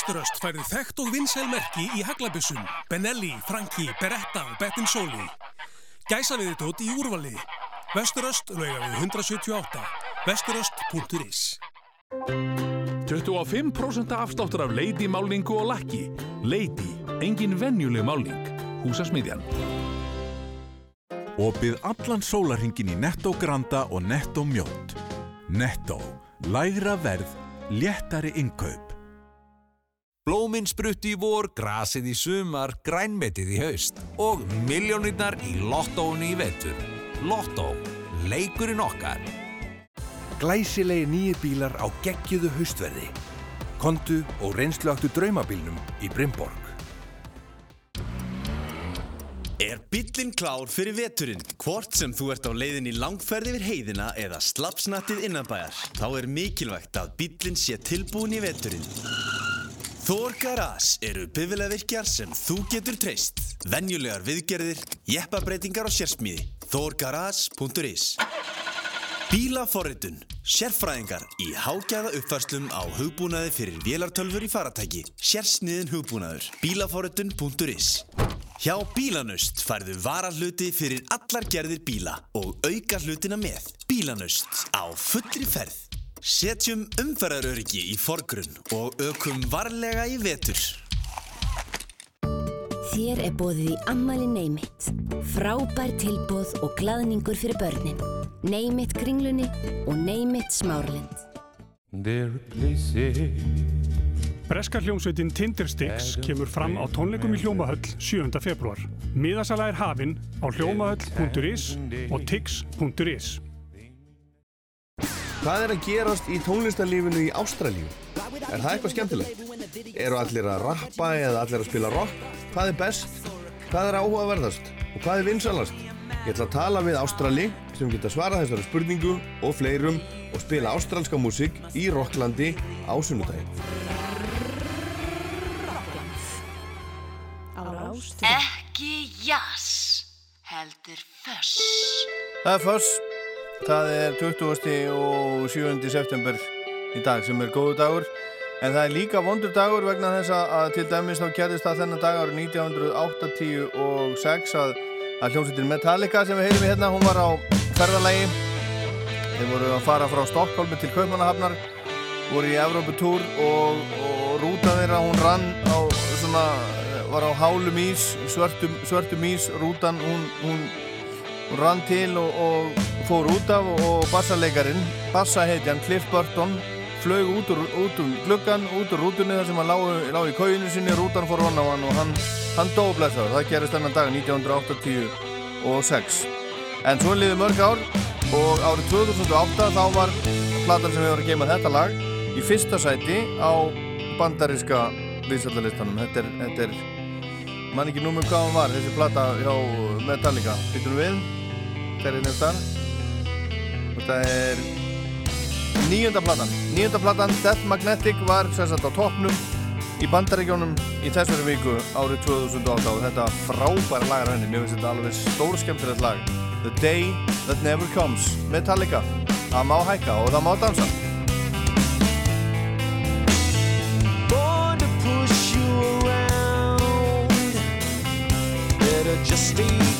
Í Vesturöst færðu þekkt og vinsæl merki í haglabissum, Benelli, Franki, Beretta og Bettin Soli. Gæsaviðitótt í úrvali. Vesturöst lauga við 178. Vesturöst.is 25% afsláttur af Lady málningu og lakki. Lady, engin venjuleg málning. Húsasmiðjan. Opið allan sólarhingin í Netto Granda og Netto Mjótt. Netto. Lægra verð, léttari innkaup. Blóminn sprutti í vor, grasið í sumar, grænmetið í haust og miljónirnar í lottóinu í vetur. Lottó. Leikurinn okkar. Glæsilegi nýjir bílar á geggjuðu haustverði. Kontu og reynsluaktu draumabílnum í Brimborg. Er bíllinn klár fyrir veturinn? Hvort sem þú ert á leiðin í langferð yfir heiðina eða slapsnattið innanbæjar, þá er mikilvægt að bíllinn sé tilbúin í veturinn. Þór Garage eru bifiljavirkjar sem þú getur treyst. Venjulegar viðgerðir, jeppabreitingar og sérsmíði. Þórgarage.is Bílaforritun. Sérfræðingar í hágæða uppfærslum á hugbúnaði fyrir vélartölfur í faratæki. Sérsniðin hugbúnaður. Bílaforritun.is Hjá Bílanust færðu varahluti fyrir allar gerðir bíla og auka hlutina með. Bílanust á fullri ferð. Setjum umferðaröryggi í forgrunn og ökum varlega í vetur. Þér er bóðið í Ammali Neymit. Frábær tilbóð og glaðningur fyrir börnin. Neymit kringlunni og Neymit smárlind. Breska hljómsveitin Tindersticks kemur fram á tónleikum í Hljómahöll 7. februar. Miðasala er hafinn á hljómahöll.is og tix.is. Hvað er að gerast í tónlistarlífinu í Ástralíu? Er það eitthvað skemmtilegt? Eru allir að rappa eða allir að spila rock? Hvað er best? Hvað er áhugaverðast? Og hvað er vinsalast? Ég ætla að tala við Ástrali sem geta svarað þessari spurningu og fleirum og spila ástralska músík í Rocklandi á sunnudagi. Ekki jazz, heldur föss. Það er föss. Það er 20. og 7. september í dag sem er góðu dagur. En það er líka vondur dagur vegna þess að til dæmis þá gerðist það þennan dag árið 1986 að, að hljómsveitin Metallica sem við heyrum í hérna, hún var á ferðalagi. Þeir voru að fara frá Stokkólmi til Kaupmannahafnar, voru í Evróputúr og, og rúta þeirra, hún rann á svona, var á hálum ís, svörtum, svörtum ís, rútan, hún, hún, hún rann til og, og fór út af og bassalegarin, bassaheitjan Cliff Burton, flög út úr, út úr gluggan, út úr rútunni þar sem hann lág, lág í kóinu sinni, rútan fór honna á hann og hann, hann dó blessaður. Það gerist þennan dag 1986. En svo liði mörg ár og árið 2008 þá var platan sem vorum að geima þetta lag í fyrsta sæti á bandaríska viðsallalistanum. Þetta er, þetta er, mann ekki númum hvað hann var, þessi plata hjá Metallica. Býtum við, þetta. Er nýjönda platan. Nýjönda platan, Death Magnetic, var sérstaklega á toppnum í bandaríkjónum í þessari viku árið 2008 og þetta frábæra lagar henni. Mér finnst þetta alveg stór skemmtilegt lag. The Day That Never Comes. Metallica. Það má hækka og það má dansa. just be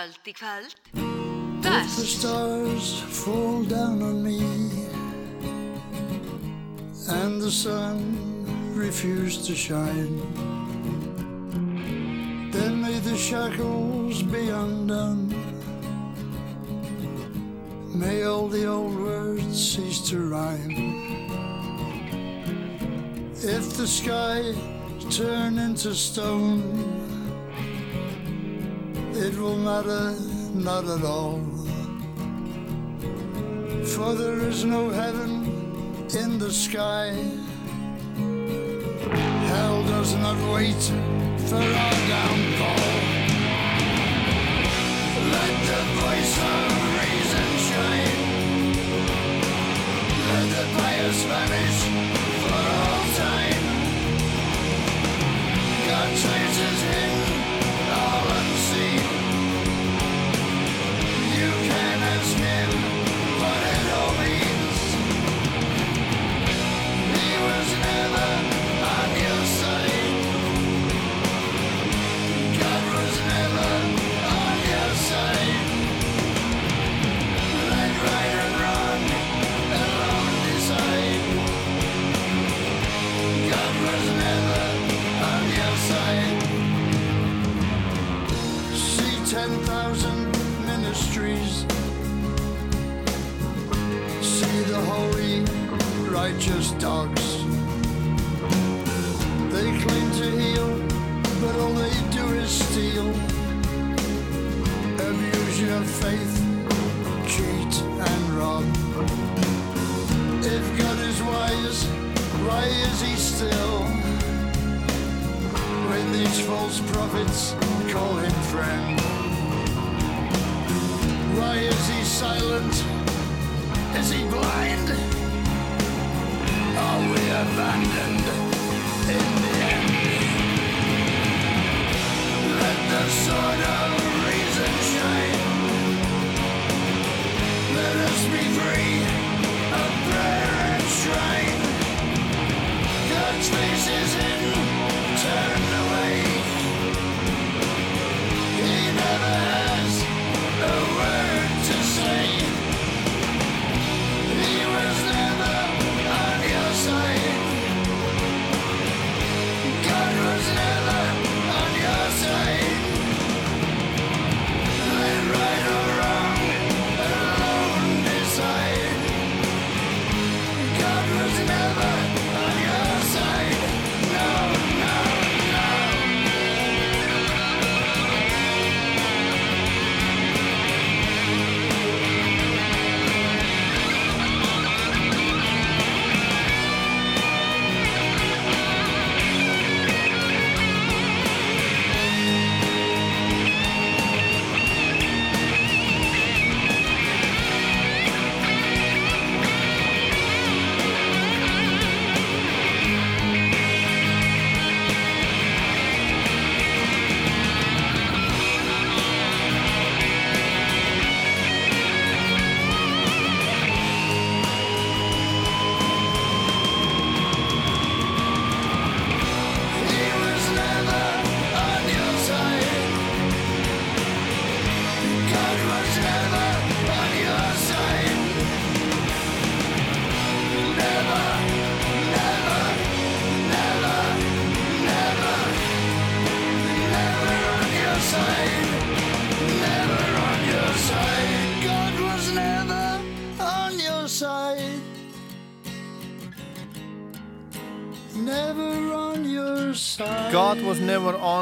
kvöld í kvöld. If the stars fall down on me and the sun refuse to shine, then may the shackles be undone. May all the old words cease to rhyme. If the sky turn into stone, it will matter not at all. For there is no heaven in the sky. Hell does not wait for our downfall. Let the voice of reason shine. Let the pious vanish for all time. 10,000 ministries. See the holy, righteous dogs. They claim to heal, but all they do is steal. Abuse your faith, cheat, and rob. If God is wise, why is he still? When these false prophets call him friend. Why is he silent? Is he blind? Are we abandoned in the end? Let the sword of reason shine. Let us be free of prayer and shrine. God's face is hidden,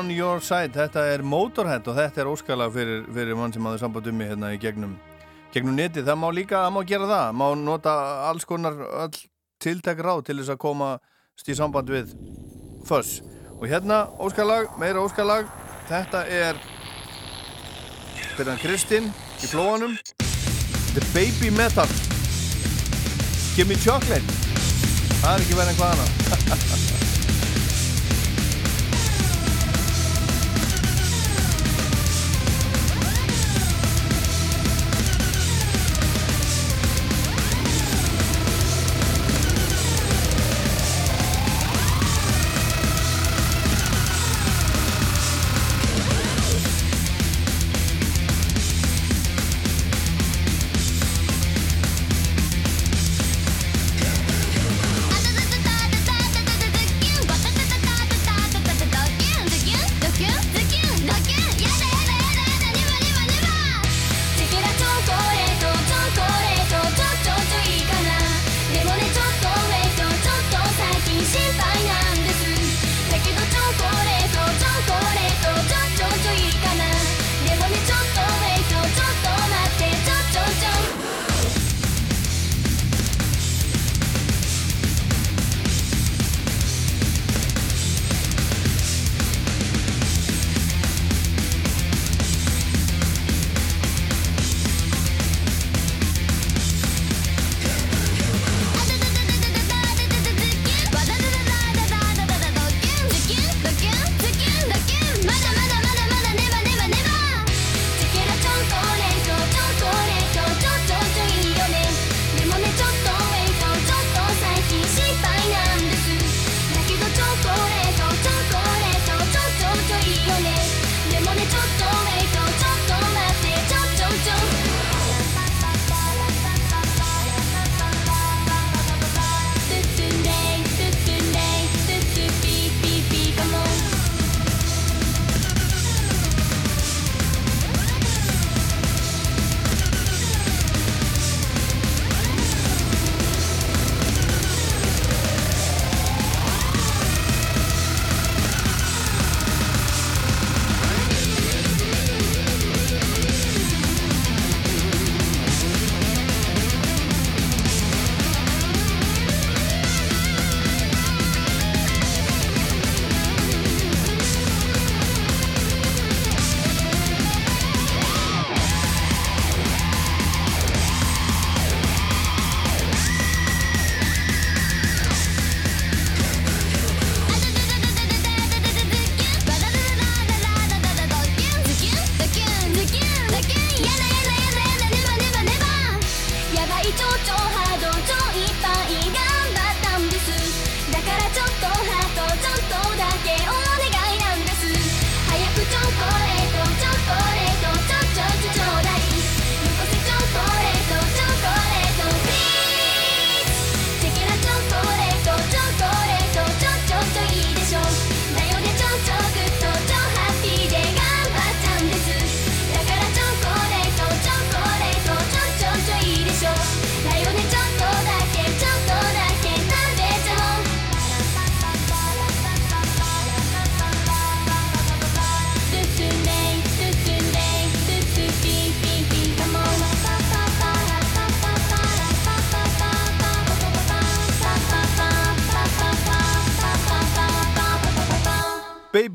on your side. Þetta er Motorhead og þetta er óskalag fyrir, fyrir mann sem hafði samband um mig hérna í gegnum gegnum netið, það má líka, það má gera það. Má nota alls konar all tiltæk ráð til þess að komast í samband við Fuss og hérna óskalag, meira óskalag. Þetta er fyrir hann Kristinn í flóanum. The Baby Metal. Give me chocolate. Það er ekki verið en hvað <laughs>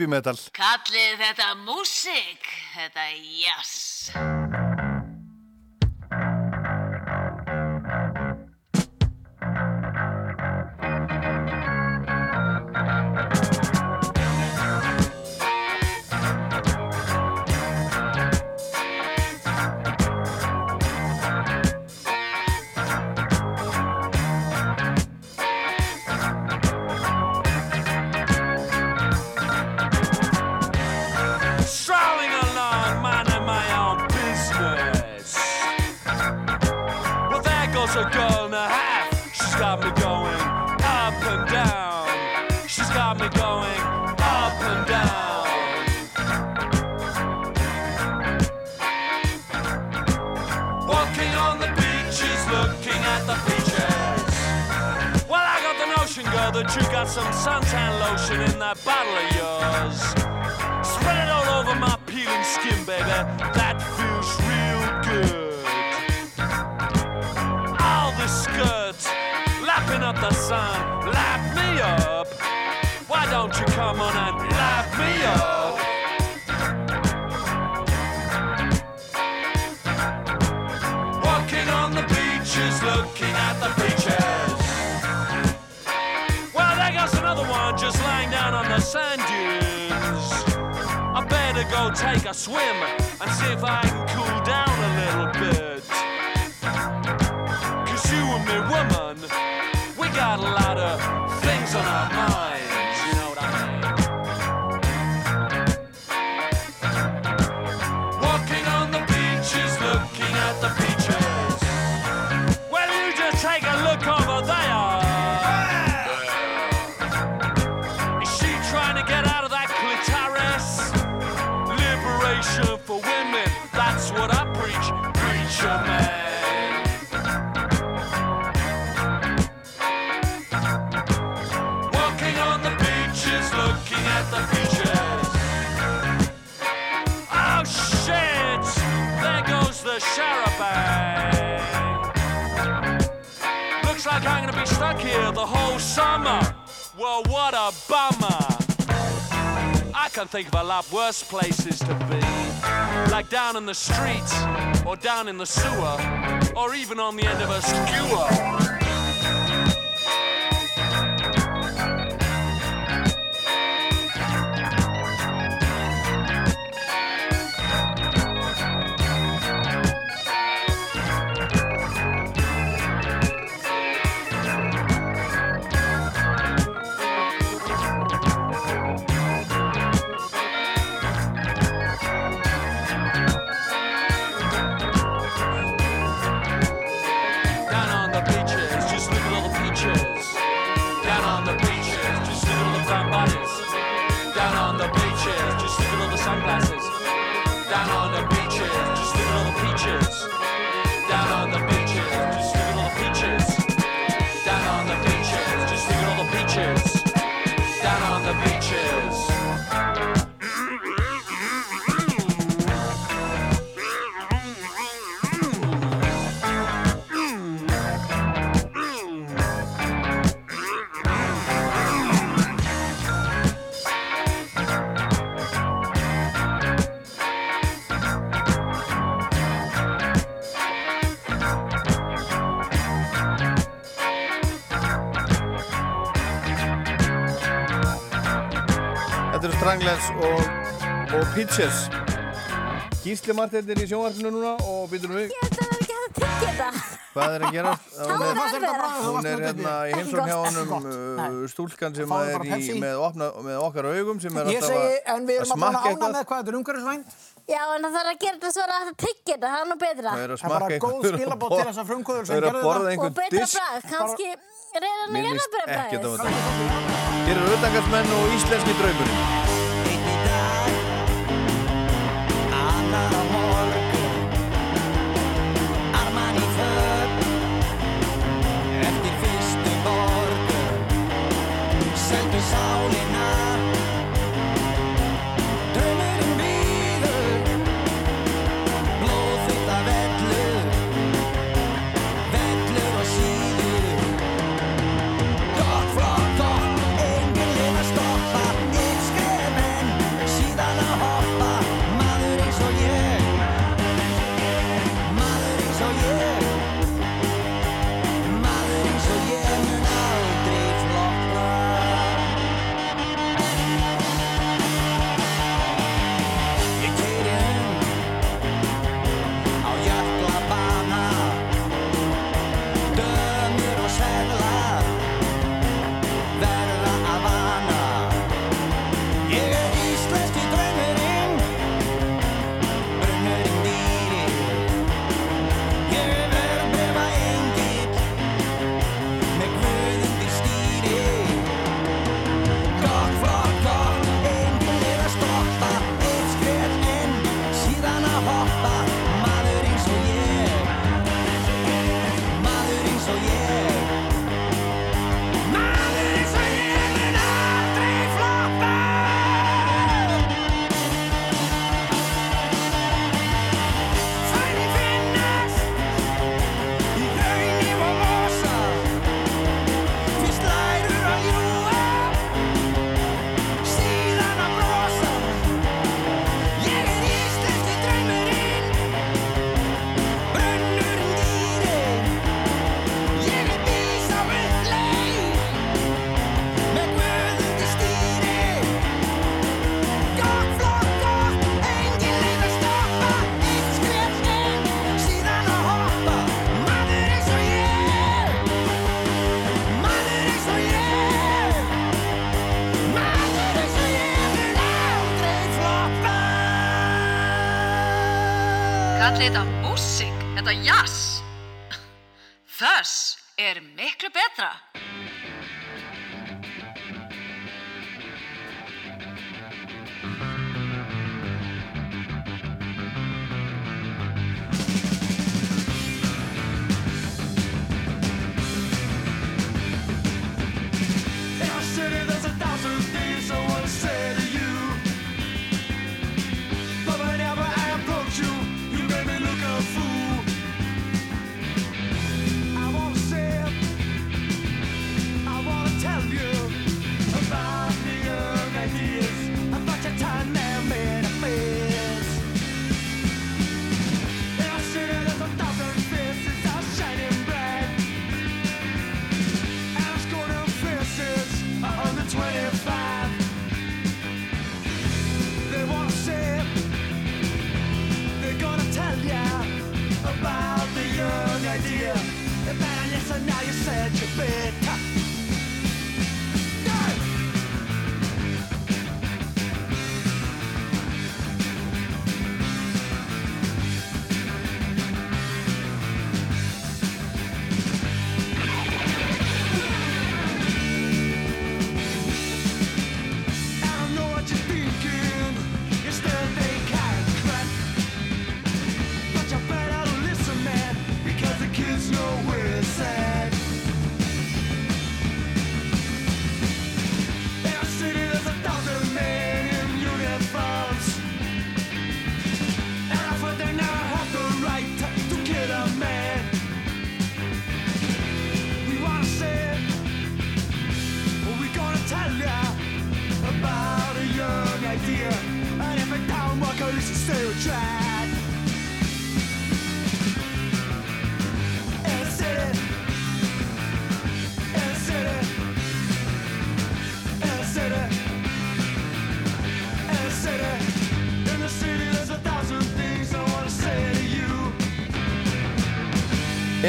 babymetal Kallið þetta músik, þetta jazz on like I'm gonna be stuck here the whole summer. Well, what a bummer. I can think of a lot worse places to be. Like down in the streets, or down in the sewer, or even on the end of a skewer. Peaches Gísli Martell er í sjónvarpinu núna og býtur um við Hvað er að gera? Hún er, hún er hérna í heimsókn hjá honum uh, stúlkan sem er í, með, opna, með okkar augum sem er alltaf að, að smakka eitthvað með hvað þetta er umhverfisvænt Já, en það þarf að gera þetta svo að það tiggir þetta, það er nú betra. Það er að smaka einhvern veginn. Það er að góð skilabótt til þessar frumkvöður sem gerur þetta. Og betra brað, kannski reyðan að gera betra brað. Mér finnst ekki þetta að vera. Hér eru auðvitaðgarsmenn og íslenski draumur. Kalli þetta músík, þetta jazz. Þess er miklu betra.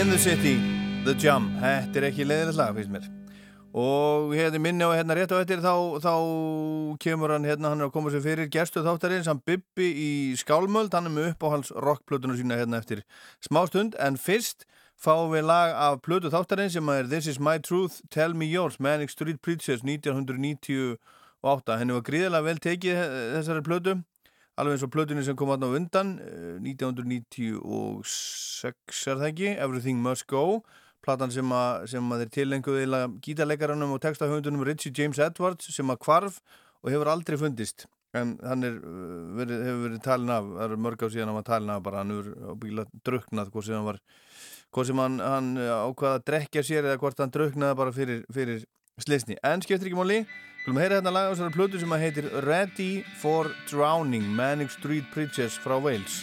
In the City, The Jam Þetta er ekki leiðilegt lag, finnst mér. Og hérna minni og hérna rétt á eftir þá, þá kemur hann hérna, hann er að koma sér fyrir gestu þáttarins, hann Bibbi í Skálmöld hann er með uppáhalds rockplötuna sína hérna eftir smástund, en fyrst fáum við lag af plötu þáttarins sem er This is my truth, tell me yours Manic Street Preachers 1998 henni var gríðilega vel tekið eh, þessari plötu alveg eins og plötunni sem kom aðna á undan eh, 1996 er það ekki, Everything Must Go platan sem að, sem að þeir tilenguði gítarleikaranum og textahöfundunum Richie James Edwards sem að kvarf og hefur aldrei fundist. En hann er, uh, verið, hefur verið talin af það eru mörg á síðan hann var talin af bara hann hefur ábyggilega druknað hvort sem hann var hvort sem hann, hann ákvaða að drekja sér eða hvort hann druknaði bara fyrir, fyrir slisni, en skiptir ekki máli Skulum heyra hérna lag á þessari plötu sem að heitir Ready for Drowning Manic Street Preachers frá Wales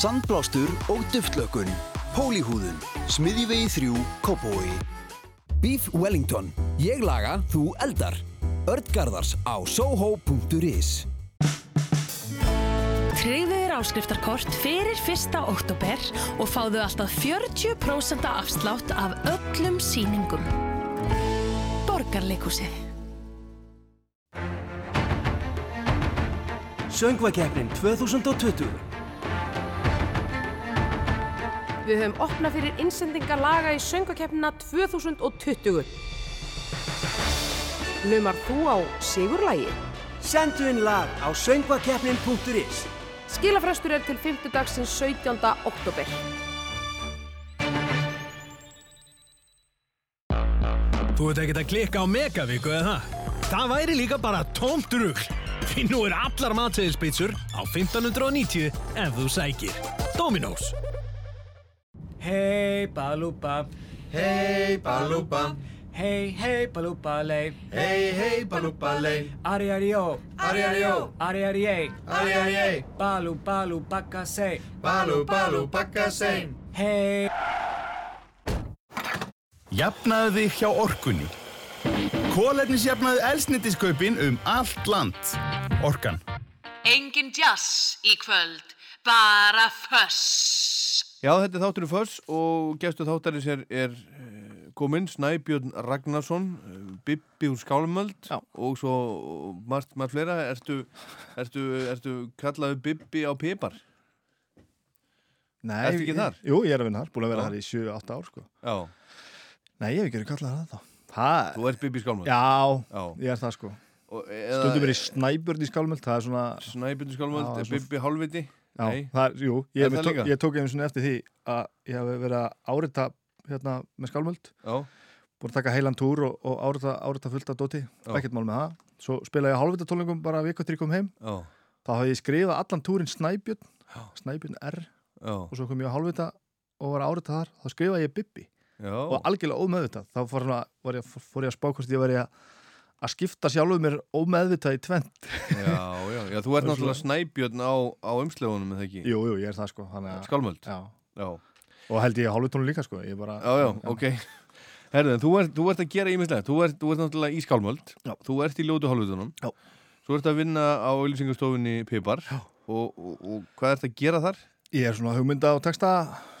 Sandblástur og duftlökun. Pólihúðun. Smiðjuvegi 3, Kópói. Beef Wellington. Ég laga, þú eldar. Ördgarðars á soho.is Tryggðu þér áskriftarkort fyrir 1. oktober og fáðu alltaf 40% afslátt af öllum síningum. Borgarleikusið. Söngvakeppnin 2020 Við höfum opnað fyrir innsendingar laga í söngakeppnina 2020. Lumar þú á sigurlægi? Sendu inn lag á söngvakeppnin.is Skilafrestur er til 5. dagsins 17. oktober. Þú ert ekkert að klikka á Megavíku eða það? Það væri líka bara tómt rugl. Því nú er allar matsæðispítsur á 1590 ef þú sækir. Dominos. Hey balúba Hey balúba Hey hey balúba lei. Hey hey balúba lei. Ari ari ó Ari ari ó Ari ari ei Ari ari ei Balú balú bakka sei. Balú balú bakka sei. Hey. Jafnaðu þig hjá orkunni. Kólefnisjafnaðu elsnitiskaupin um allt land. Orkan. Engin jazz í kvöld, bara föss. Já, þetta er þátturinn Föss og gestu þáttarins er, er eh, kominn Snæbjörn Ragnarsson, eh, Bibbi úr Skálmöld Já. og svo margt, margt fleira. Ertu, ertu, ertu kallaðu Bibbi á Pipar? Nei, Ertu ekki ég- þar? Jú, ég er að vinna þar, búin að vera Já. þar í 7-8 ár sko. Já. Nei, ég hef ekki verið kallað það þá. Ha, Þú ert Bibbi Skálmöld? Já, Já. ég er það sko. Stundum er ég snæbjörn í skálmöld, það er svona... Snæbjörn í Skálmöld, Bibbi hálfviti? Já, Nei. það jú, Er ég, tók, ég tók einu svona eftir því að ég hef verið að árita hérna með skálmöld. Já. Búin að taka heilan túr og, og árita, árita fullt af dóti, Já. ekkert mál með það. Svo spilaði ég hálfvita tólingum bara til ég kom heim. Já. Þá hafði ég skrifað allan túrin Snæbjörn, Snæbjörn R Já. og svo kom ég á hálfvita og var að árita þar. Þá skrifaði ég Bibbi Já. og algjörlega ómeðvitað. Þá fór, svona, ég, fór ég að spá hvort ég var að, að skipta sjálfuð mér ómeðvitað í tvent. Já, já, já, þú ert <laughs> náttúrulega Snæbjörn á, á umslegunum, eða ekki? Jú, jú, ég er það sko. þannig að- Skálmöld? Já. Já. Og held ég hálfutónu líka sko. Bara, Já, já, ok. Herðu, þú þú ert að gera ímislegt. Þú þú ert náttúrulega í Skálmöld. Já. Þú ert í ljótu hálfutunum. Já. Svo ert að vinna á auðlýsingastofunni Pipar. Já. Og, og, og hvað ert að gera þar? Ég er svona hugmynda og texta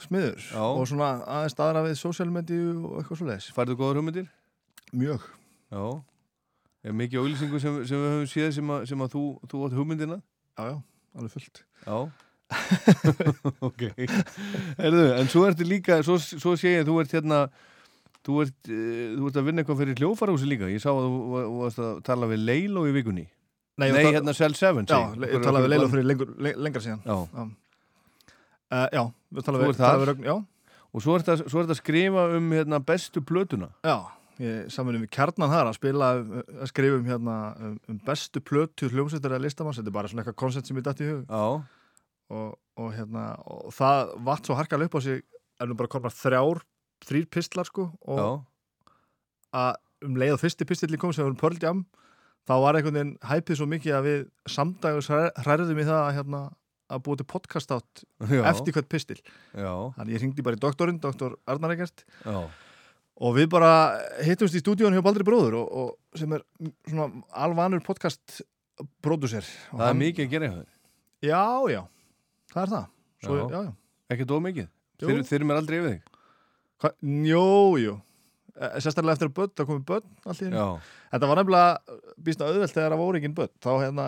smiður Já. og svona aðeins staðra við media og eitthvað svo leiðis. Færðu góðar hugmyndir? Mjög. Já. Er mikið auðlýsingu sem, sem við höfum séð sem að, sem að þú, þú átt hugmyndina? Já, já, alveg fullt. Já. <laughs> ok. Herðu, en svo ertu líka, svo, svo sé ég að þú ert hérna, þú ert, uh, þú ert að vinna eitthvað fyrir hljófarhúsi líka. Ég sá að þú va- þú varst að tala við Leilo í vikunni. Nei var að- hérna Cell 7. Já, ég talaði við Leilo fyrir lengur, le- lengra síðan. Já. Uh, já, við talaði Þú við, ert talaði við Rögn, já. og svo er þetta, svo er þetta að skrifa um hérna, bestu plötuna Já, samanum við kjarnan þar að spila, að skrifa um hérna um, um bestu plötu hljómsveitar eða listamanns, þetta er bara svona eitthvað koncept sem ég dætt í hug og, og hérna, og það vatt svo harkalega upp á sig, nú bara komna þrjár, þrýr pistlar sko og Já. að um leið og fyrsti pistilli kom sem var um Pearl Jam þá var einhvern veginn hæpið svo mikið að við samdags hræðum í það að, hérna, að búa til podcast átt eftir hvert pistil Já. þannig ég ringdi bara í doktorinn, doktor Arnar Egert Já. Og við bara hittumst í stúdíun hjá Baldri Bróður og, og sem er svona alvanur podcast pródúser Það er mikið að gera hjá þér Já, já, það er það Svo, Já. já. Já. Ekkert ómikið Jú. Þeir, þeir eru mér aldrei yfir þig Hva? Jú, Eh, Sérstaklega eftir að börn, það komið börn í. Já. Þetta var nefnilega býst auðvelt þegar það voru engin börn þá hérna,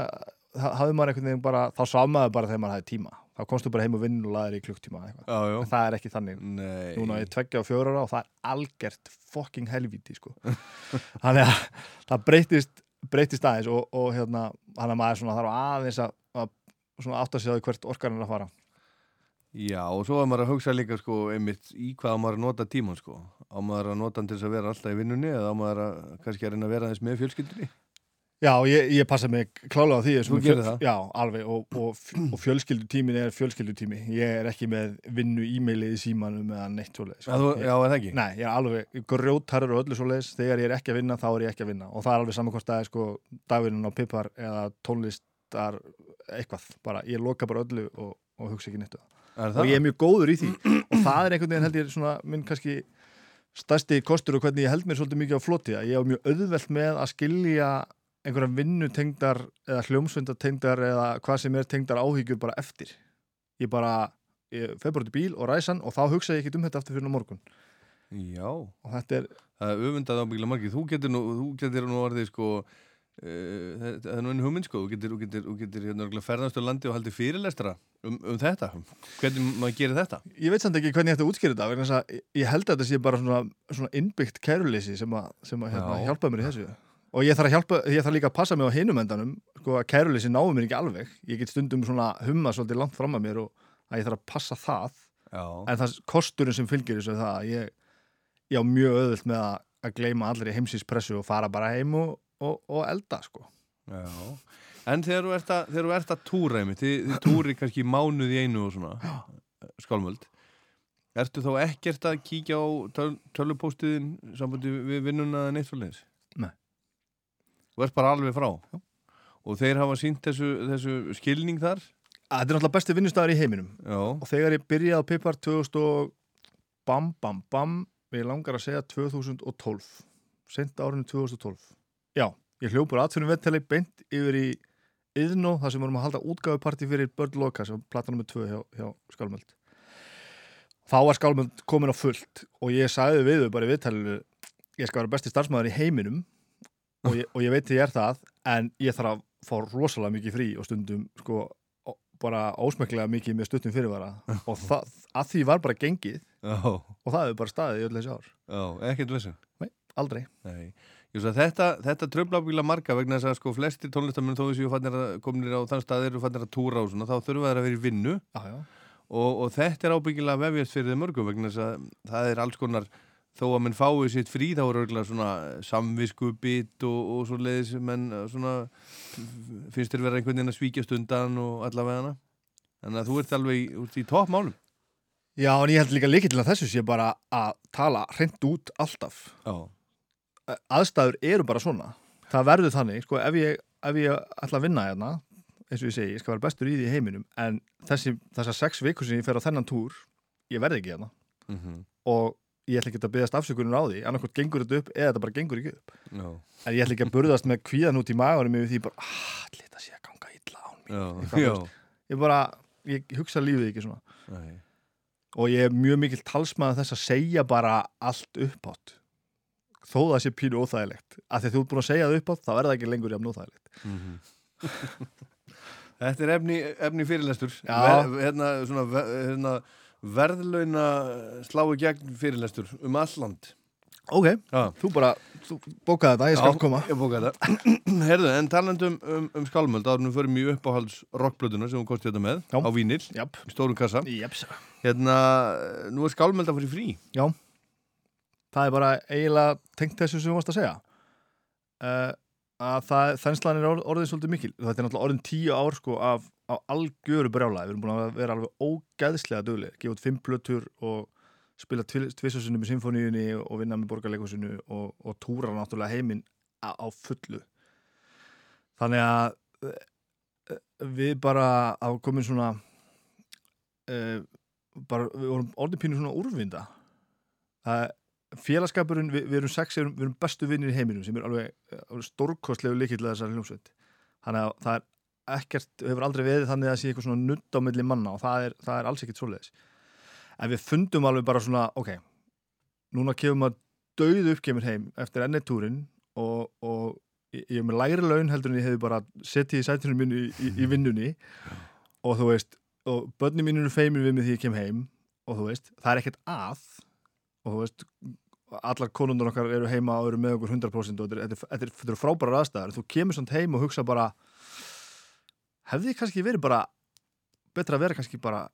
ha- hafði maður einhvern veginn bara þá sá maður bara þegar maður hafði tíma þá komstu bara heim og vinn og laðir í klukktíma já. En það er ekki þannig Nei. núna ég tveggja á fjóra ára og það er algjört fucking helvíti sko. <laughs> þannig að það breytist breytist aðeins og, og hérna hann að maður svona þarf aðeins að, að átt að segja hvert orkan er að fara Já, og svo var maður að hugsa líka sko, einmitt í hvað maður að nota tíman sko. á maður að nota hann til þess að vera alltaf í vinnunni eða á maður að kannski að reyna að vera aðeins með fjölskyldunni Já, ég, ég passa mig klálega á því Þú gerir það? Já, alveg og, og, og fjölskyldutímin er fjölskyldutími. Ég er ekki með vinnu e-mailið í símanum eða neitt svoleiðis. Já, þú- Ég- já, það ekki? Nei, ég er alveg grjótarur og öllu svoleiðis. Þegar ég er ekki að vinna, þá er ég ekki að vinna. Og það er alveg það er sko dagvinnun á pipar eða tónlistar eitthvað, bara, ég loka bara öllu og, og hugsa ekki neitt um Er það? Og ég er mjög góður í því. Og það er einhvern veginn stærsti kostur og hvernig ég held mér svolítið mikið á floti að ég á mjög auðvelt með að skilja einhverja vinnutengdar eða hljómsveindatengdar eða hvað sem er tengdar áhyggjur bara eftir. Ég bara, ég fer bara til bíl og ræsan og þá hugsa ég ekki um þetta eftir fyrir morgun. Já. Og þetta er Það er öfundað ábyggla margir. Þú getur nú, þú getur nú orðið sko uh, það er nú einn hugmynd sko. Þú getur, þú getur, þú getur hérna ferðast á landi og haldið fyrirlestra um, um þetta. Hvernig maður gerir þetta? ég veit samt ekki hvernig ég ætti að útskýra þetta ég- held að þetta sé bara svona, svona innbyggt kæruleysi sem að, sem að hérna, Já. hjálpa mér í þessu og ég þarf, hjálpa, ég þarf líka að passa mig á hinum endanum sko að kæruleysi náum mér ekki alveg ég get stundum svona humma svolítið langt fram að mér og að ég þarf að passa það Já. en það kosturinn sem fylgir þessu það að ég, ég á mjög öðvöld með að, að gleyma allir í heimsíspressu og fara bara heim og, og, og elda sko Já. En þegar þú ert að, að túra einmitt, þið, þið túri kannski mánuð í einu og svona skálmöld Ertu þá ekkert að kíkja á töl, tölupóstiðin sambandi við vinnuna eða neitt svo leiðis? Nei. Þú ert bara alveg frá? Já. Og þeir hafa sínt þessu, þessu skilning þar? Þetta er náttúrulega besti vinnustæður í heiminum Já. og þegar ég byrjaði á Pipar 2000 og bam bam bam við langar að segja 2012 sent árinu 2012 já, ég hljópur aðtunum vetteli beint yfir í Iðnó þar sem vorum að halda útgáfuparti fyrir Bird Loka sem var platan nummer 2 hjá, hjá Skálmöld þá var Skálmöld komin á fullt og ég sagði við þau bara í viðtælinu ég skal vera besti starfsmæður í heiminum og ég, og ég veit því ég er það en ég þarf að fá rosalega mikið frí og stundum sko bara ósmeklega mikið með stuttum fyrirvara <laughs> og það, að því var bara gengið Já. og það hefur bara staðið í öll þessi ár Já, ekkert vissu? Nei, aldrei Nei. Að þetta, þetta tröfla ábyggilega marga vegna þess að sko flestir tónlistamenn þó að kominir á þann stað eru fannir að túra og svona, þá þurfa þeir að vera í vinnu já. Og, og þetta er ábyggilega vefjast fyrir þeim mörgum vegna þess að það er alls konar þó að menn fái sitt frí þá eru örgulega svona samviskubit og, og svo leiðis menn uh, svona finnst þér vera einhvern veginn að svíkjast undan og allavega hana? Þannig að þú ert alveg út í toppmálum. Já, en ég held líka líka til að þessu sé bara að tala hreint út alltaf. Já. Aðstæður eru bara svona. Það verður þannig, sko, ef ég, ef ég ætla að vinna hérna, eins og ég segi, ég skal vera bestur í því heiminum, en þessi, þessar sex vikur sem ég fer á þennan túr, ég verði ekki hérna. Mhm. og ég ætla ekki að byggast afsökunum á því, annarkot gengur þetta upp eða þetta bara gengur ekki upp Já. en ég ætla ekki að burðast með kvíðan út í maganum yfir því bara, ah, allir þetta sé að ganga illa já. þú veist. ég bara, ég hugsa lífið ekki svona Nei. og ég er mjög mikil talsmaður þess að segja bara allt uppátt þó það sé pínu óþægilegt af því að þú er búin að segja það uppátt, þá er það ekki lengur jafn óþægilegt Mhm. <laughs> Þetta er efni, efni fyrirlestur. Ver, hérna, svona, hérna, verðlauna slái gegn fyrirlestur um alland Ok, þú bara þú bókaði þetta, ég skal Já, koma. Ég bókaði þetta. <clears throat> Herðu, en talandum um, um skálmöld áður nú fyrir mjög uppáhalds rockblöðuna sem hún kosti þetta með Já. á vínil, í stórum kassa. Japs. Hérna, nú er skálmöld að fara í frí. Já, það er bara eiginlega tengt þessu sem þú varst að segja. Uh, að það, þenslan er orð, orðin svolítið mikil. Þetta er náttúrulega orðin tíu ár sko af, af algjöru brjála, við erum búin að vera alveg ógeðslega duglega, gefa út fimm plötur og spila tvisarsunni með symfóníunni og vinna með borgarleikusinu og, og túra náttúrulega heiminn á, á fullu. Þannig að eh, við bara hafa komin svona uh, bara, við vorum orðin pínu svona úrvinda. Félagskapurinn, við, við erum sex, við erum, bestu vinnir í heiminum sem er alveg, alveg stórkostlegu líkill að þessari hljómsveit. Þannig að það er ekkert, hefur aldrei verið þannig að það sé eitthvað svona nutt á milli manna og það er, það er alls ekkert svoleiðis. En við fundum alveg bara svona, ok núna kemur maður dauð uppkemur heim eftir enni túrin og, og ég er með lægri laun heldur en ég hefði bara setið í sætinu mínu í, í, í vinnunni. Og þú veist, og börni mínu eru feimin við mig því ég kem heim og þú veist, það er ekkert að. Og þú veist, allar konundur okkar eru heima og eru með okkur 100% og þetta er, þetta er, þetta er frábæra aðstæðar þú kemur svona heim og hugsa bara hefði kannski verið bara betra að vera kannski bara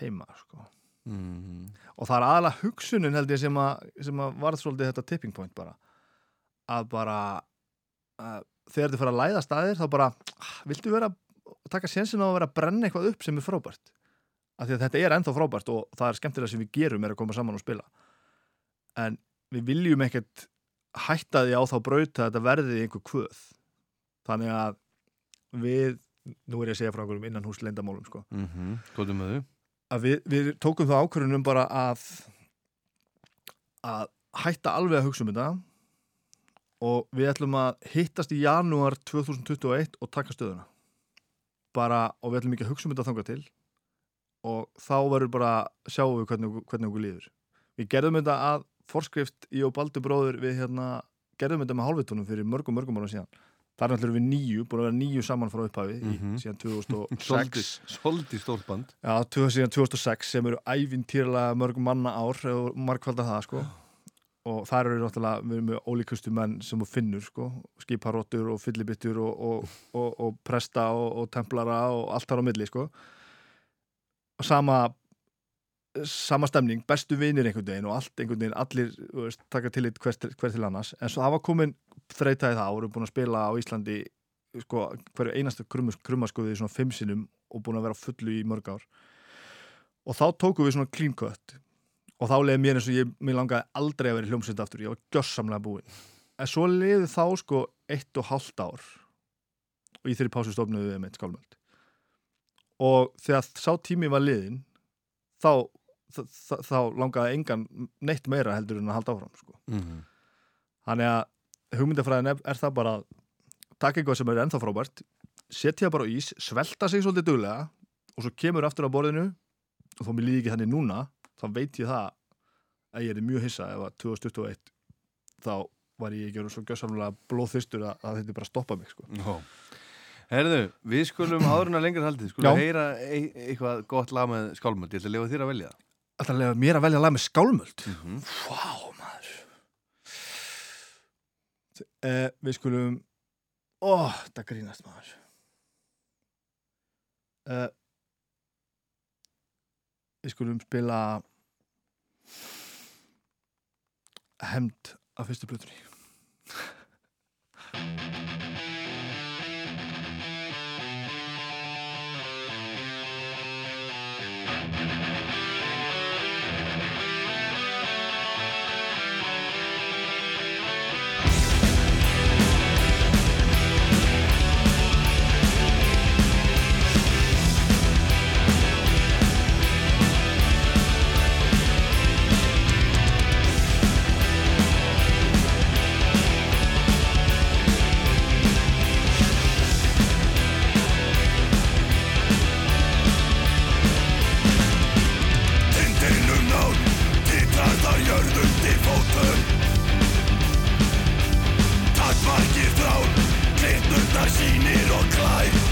heima sko. mm. og það er aðalega hugsunin held ég sem að, sem að varð svolítið þetta tipping point bara að bara að þegar þið fara að læða staðir þá bara, ah, viltu vera taka sénsinn á að vera að brenna eitthvað upp sem er frábært af því að þetta er ennþá frábært og það er skemmtilega sem við gerum er að koma saman og spila en við viljum ekkert hætta því á þá braut að þetta verði einhver kvöð þannig að við nú er ég að segja frá einhverjum innan hús leyndamálum sko. mm -hmm. Við, við tókum það ákvörðunum bara að að hætta alveg að hugsa um þetta og við ætlum að hittast í janúar 2021 og taka stöðuna bara, og við ætlum ekki að hugsa um þetta þanga til og þá verður bara sjáum við hvernig, hvernig okkur líður við gerðum þetta að forskrift í og Baldur bróður við hérna gerðum þetta með hálfitónum fyrir mörgum mörgum ára síðan þar er náttúrulega við nýju, búin að vera nýju saman frá upphafi mm Mhm. síðan 2006 Svolítið- Svolítið stórt band. Já, 2000 síðan 2006 sem eru ævintýrlega mörg manna ár og margkvalda það sko. Og þar eru náttúrulega, við erum með ólíkustu menn sem þú finnur sko, skiparóttur og fyllibittur og, og, og, og presta og, og templara og allt þar á milli sko. Og sama sama stemning, bestu vinir einhvern veginn og allt einhvern veginn, allir veist, taka tillit hver, til- hver til annars. En svo það var komin þreitaði það eru búin að spila á Íslandi sko, hverju einasta krummas, krummaskuði svona fimm sinnum og búin að vera fullu í mörg ár. Og þá tókum við svona clean cut. Og þá leiði mér eins og ég mér langaði aldrei að vera í hljómsveit aftur ég var gjörsamlega búinn. En svo leiði þá sko eitt og hálft ár. Og í þeirri pásu stofnuðu við með skálmöld. Og þegar sá tími var liðin þá, þá, langaði engan neitt meira heldur en að halda áfram sko. Mhm. þannig að hugmyndafræðin er, það bara að taka eitthvað sem er ennþá frábært setja bara á ís, svelta sig svolítið duglega og svo kemur aftur á borðinu og þó mér líði ekki þannig núna þá veit ég það að ég er mjög hissa ef að 2021 þá var ég ekki orðinn svo gjössamlega blóðþyrstur að, að þetta bara stoppa mig sko. Já. Herðu, við skulum áðurinn að lengra haldið Skulum Já. heyra e eitthvað gott lag með skálmöld Ég ætla að lefa þér að velja það Þetta lefa mér að velja lag með skálmöld? Mhm. Vá, maður. Eh, Við skulum Ó, þetta grínast maður. Eh, Við skulum spila Hemd af fyrstu blutunni I see it all climb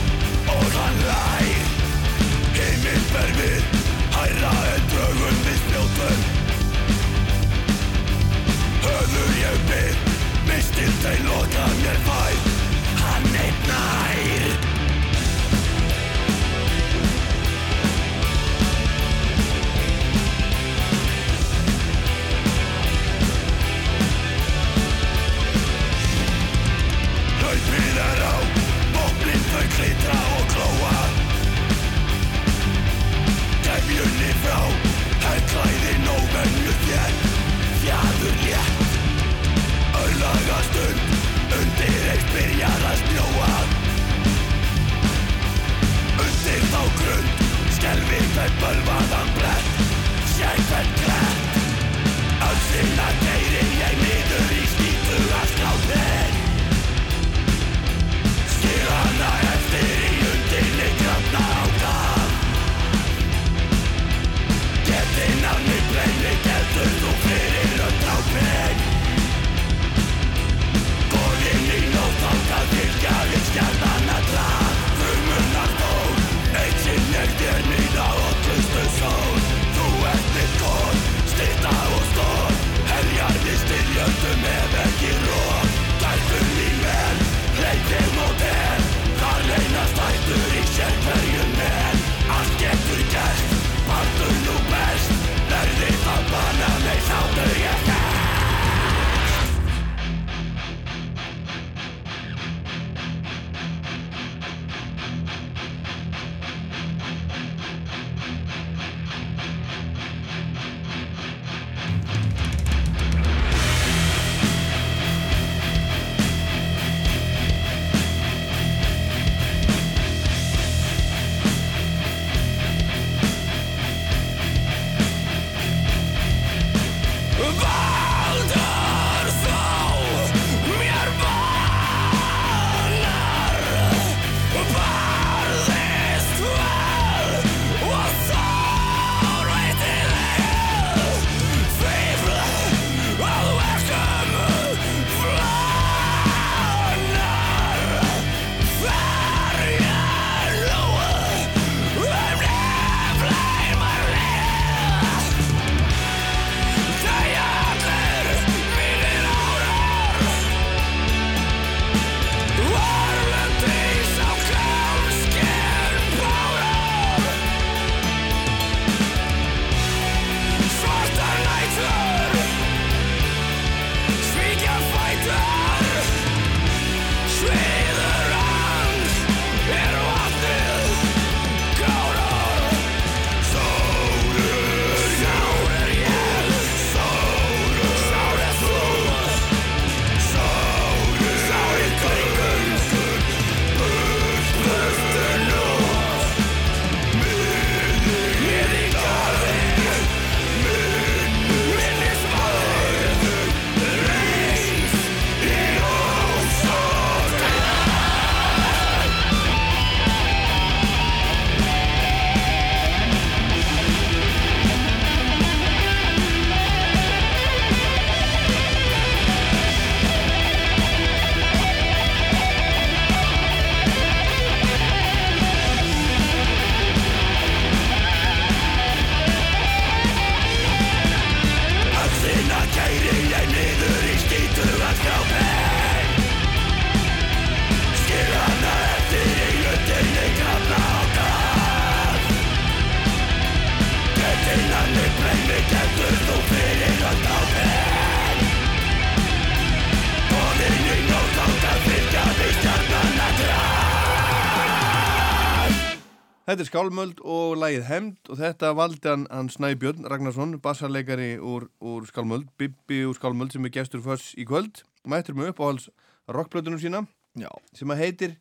Þetta er Skálmöld og lagið Hemd og þetta valdi hann, hann Snæbjörn Ragnarsson, bassarleikari úr, úr Skálmöld, Bibi úr Skálmöld sem er gestur fyrst í kvöld. Mættur mig upp á alls rockblöðunum sína Já. sem að heitir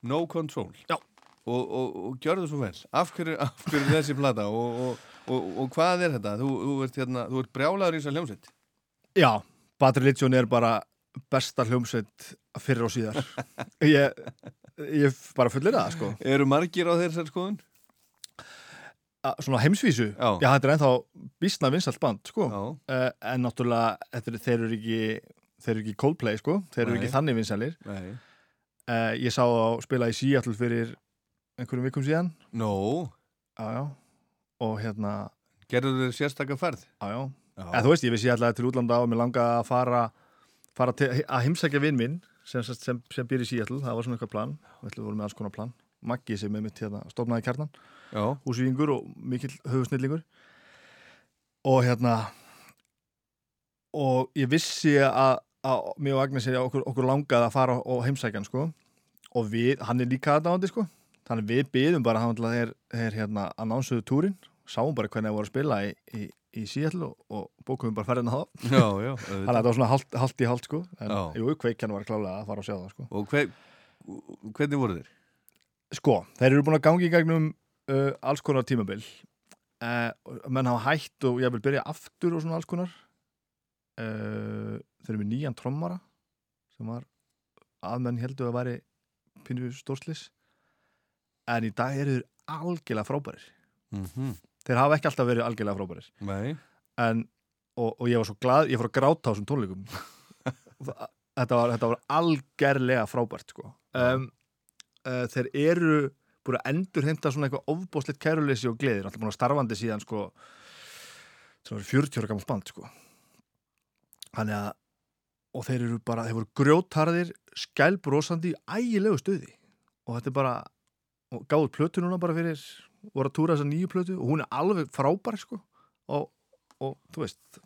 No Control. Og, og, og gjörðu svo vel. Af hverju, af hverju þessi plata og, og, og, og hvað er þetta? Þú, þú ert, hérna, þú ert brjálaður í þessar hljómsveit. Já, Bad Religion er bara besta hljómsveit fyrir og síðar <laughs> ég, ég bara fullir það sko Eru margir á þessar skoðun? A, Svona heimsvísu? Já. þetta er ennþá bísna vinsalt band sko Já. uh, en náttúrulega er, þeir eru ekki þeir eru ekki Coldplay sko, þeir eru Nei. ekki þannig vinsalir Nei. uh, ég sá þá spila í Seattle fyrir einhverjum vikum síðan Nó. Já, já og hérna Gerðu þau sérstakka ferð? Já, já, Já. En, þú veist, ég vissi ætlaði til útlanda og mér langa að fara, fara til, að heimsækja vinn minn sem, sem, sem býr í Seattle, það var svona eitthvað plan. Við ætlum voru með alls konar plan. Maggi sem er mitt hérna, stofnaði kjarnan húsvíðingur og mikill höfusnillingur og hérna og ég vissi að, að mér og Agnes okkur, okkur langaði að fara og heimsækja hann sko. Og við, hann er líka aðdáðandi sko. Þannig við byðum bara hann að þeir hérna annánsuðu túrin. Sáum bara hvernig það voru að spila í, í, í Seattle og, og bókum bara ferðina þá. <laughs> Þannig að þetta var svona halt, halt í halt sko. En Já. jú, kveikjan var klálega að fara og sjá það sko. Og hver, hvernig voru þeir? Sko, þeir eru búin að gangi í gegnum uh, alls konar tímabil. Uh, menn hafa hætt og ég vil byrja aftur og svona alls konar. Uh, þeir eru með nýjan trommara sem var aðmenn heldur að væri pínu stórslis. En í dag eru þeir algjörlega frábærir. Mhm. Þeir hafa ekki alltaf verið algjörlega frábærir. En, og, og ég var svo glad ég fór að gráta á þessum tónleikum. <laughs> Þetta var, þetta var algjörlega frábært sko. um, uh, þeir eru búin að endur heimta svona eitthvað ofbóðslegt kæruleysi og gleðir, alltaf búin að starfandi síðan sko, svona 40 ára gammalt band sko. þannig að og þeir eru bara, þeir voru grjótarðir skælbrósandi í ægilegu stuði. Og þetta er bara og gáðu plötu núna bara fyrir voru að túra þessa nýju plötu og hún er alveg frábær sko. Og, og þú veist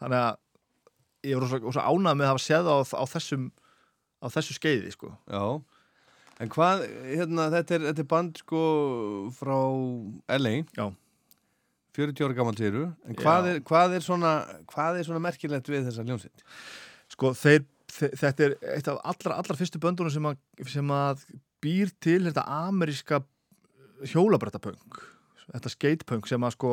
þannig að ég var svo, ánað með að hafa séð á, á þessum á þessu skeiði sko. Já, en hvað, hérna, þetta er, þetta er band sko frá LA Já. 40 ára gammal séru, en hvað er, hvað er svona hvað er svona merkilegt við þessa ljónsitt? sko þeir, þe- þetta er eitt af allra, allra fyrstu böndunum sem að, sem að býr til þetta ameríska hjólabrættapöng þetta skatepöng sem að sko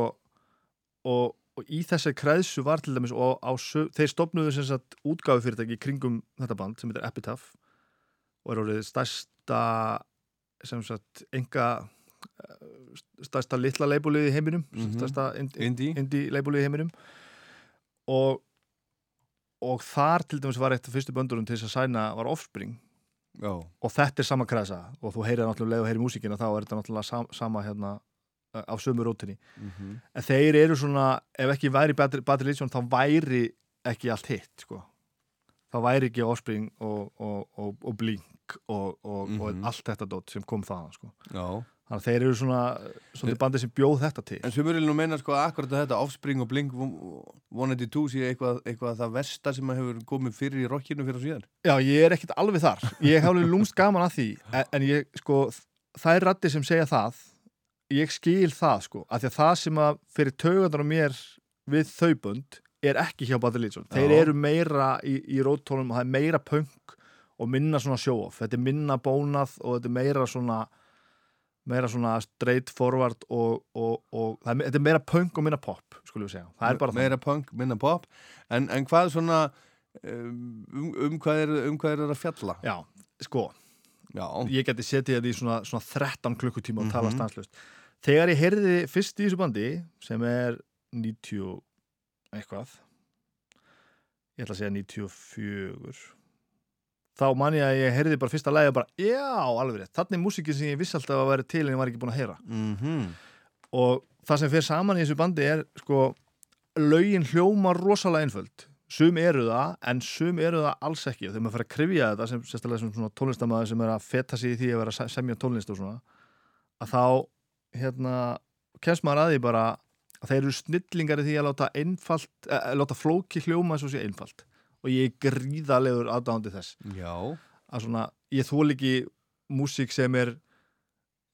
og, og í þessari kreðsu var til dæmis og á, þeir stopnuðu sem sagt útgáfu fyrirtæki kringum þetta band sem heitir Epitaph og er orðið stærsta sem sagt enga stærsta litla leibúlið í heiminum Mhm. stærsta ind- Indie. indie leibúlið í heiminum og og þar til dæmis var eitt af fyrstu böndunum til þess að sæna var Offspring Já. og þetta er sama kreðsa og þú heyrir náttúrulega leið og heyrir músíkina þá er þetta náttúrulega sam, sama hérna á sömu rótinni Mhm. en þeir eru svona, ef ekki væri Bad Religion þá væri ekki allt hitt sko. þá væri ekki Offspring og, og, og, og Blink og, og, Mhm. og allt þetta dót sem kom þaðan sko. Já. Þannig að þeir eru svona, svona bandið sem bjóð þetta til En eru nú meina sko akkurat að þetta Offspring og Blink 182 sé eitthvað, eitthvað það versta sem hefur komið fyrir í rockinu fyrir og síðan Já, ég er ekkert alveg þar. Ég hef alveg lúmst gaman að því, en, en ég, sko, það er rætti sem segja það, ég skil það, sko, af því að það sem að fyrir tauganar á mér við þau bund er ekki hjá Bad Religion. Þeir eru meira í, í róttónum og það er meira punk og minna svona show-off. Þetta er minna bónað og þetta er meira svona meira svona straight forward og, og, og er, þetta er meira punk og minna pop, skulum við segja. Það er bara það. Meira punk, minna pop En, en hvað svona um, um, hvað er, um hvað er það að fjalla? Já, sko Já. ég geti setið þetta í svona, svona 13 klukkutíma og tala Mhm. stanslust þegar ég heyrði fyrst í þessu bandi sem er 90 eitthvað ég ætla að segja 94 þá man ég að ég heyrði bara fyrsta lagi og bara, já, alveg rétt. Þannig músikin sem ég vissi alltaf að vera til en ég var ekki búin að heyra. Mm -hmm. og það sem fer saman í þessu bandi er sko, lögin hljóma rosalega einföld. Sum eru það, en sum eru það alls ekki. Og þegar maður fyrir að krifja þetta sem sérstaklega sem tónlistamæður sem er að feta sig í því að vera semja tónlist og svona að þá hérna, kemst maður að því bara að þeir eru snillingar í því að láta einfalt, að láta flóki hljóma eins og sé einfalt og ég er gríðalegur aðdáðandi þess. Já. að svona, ég þól ekki músík sem er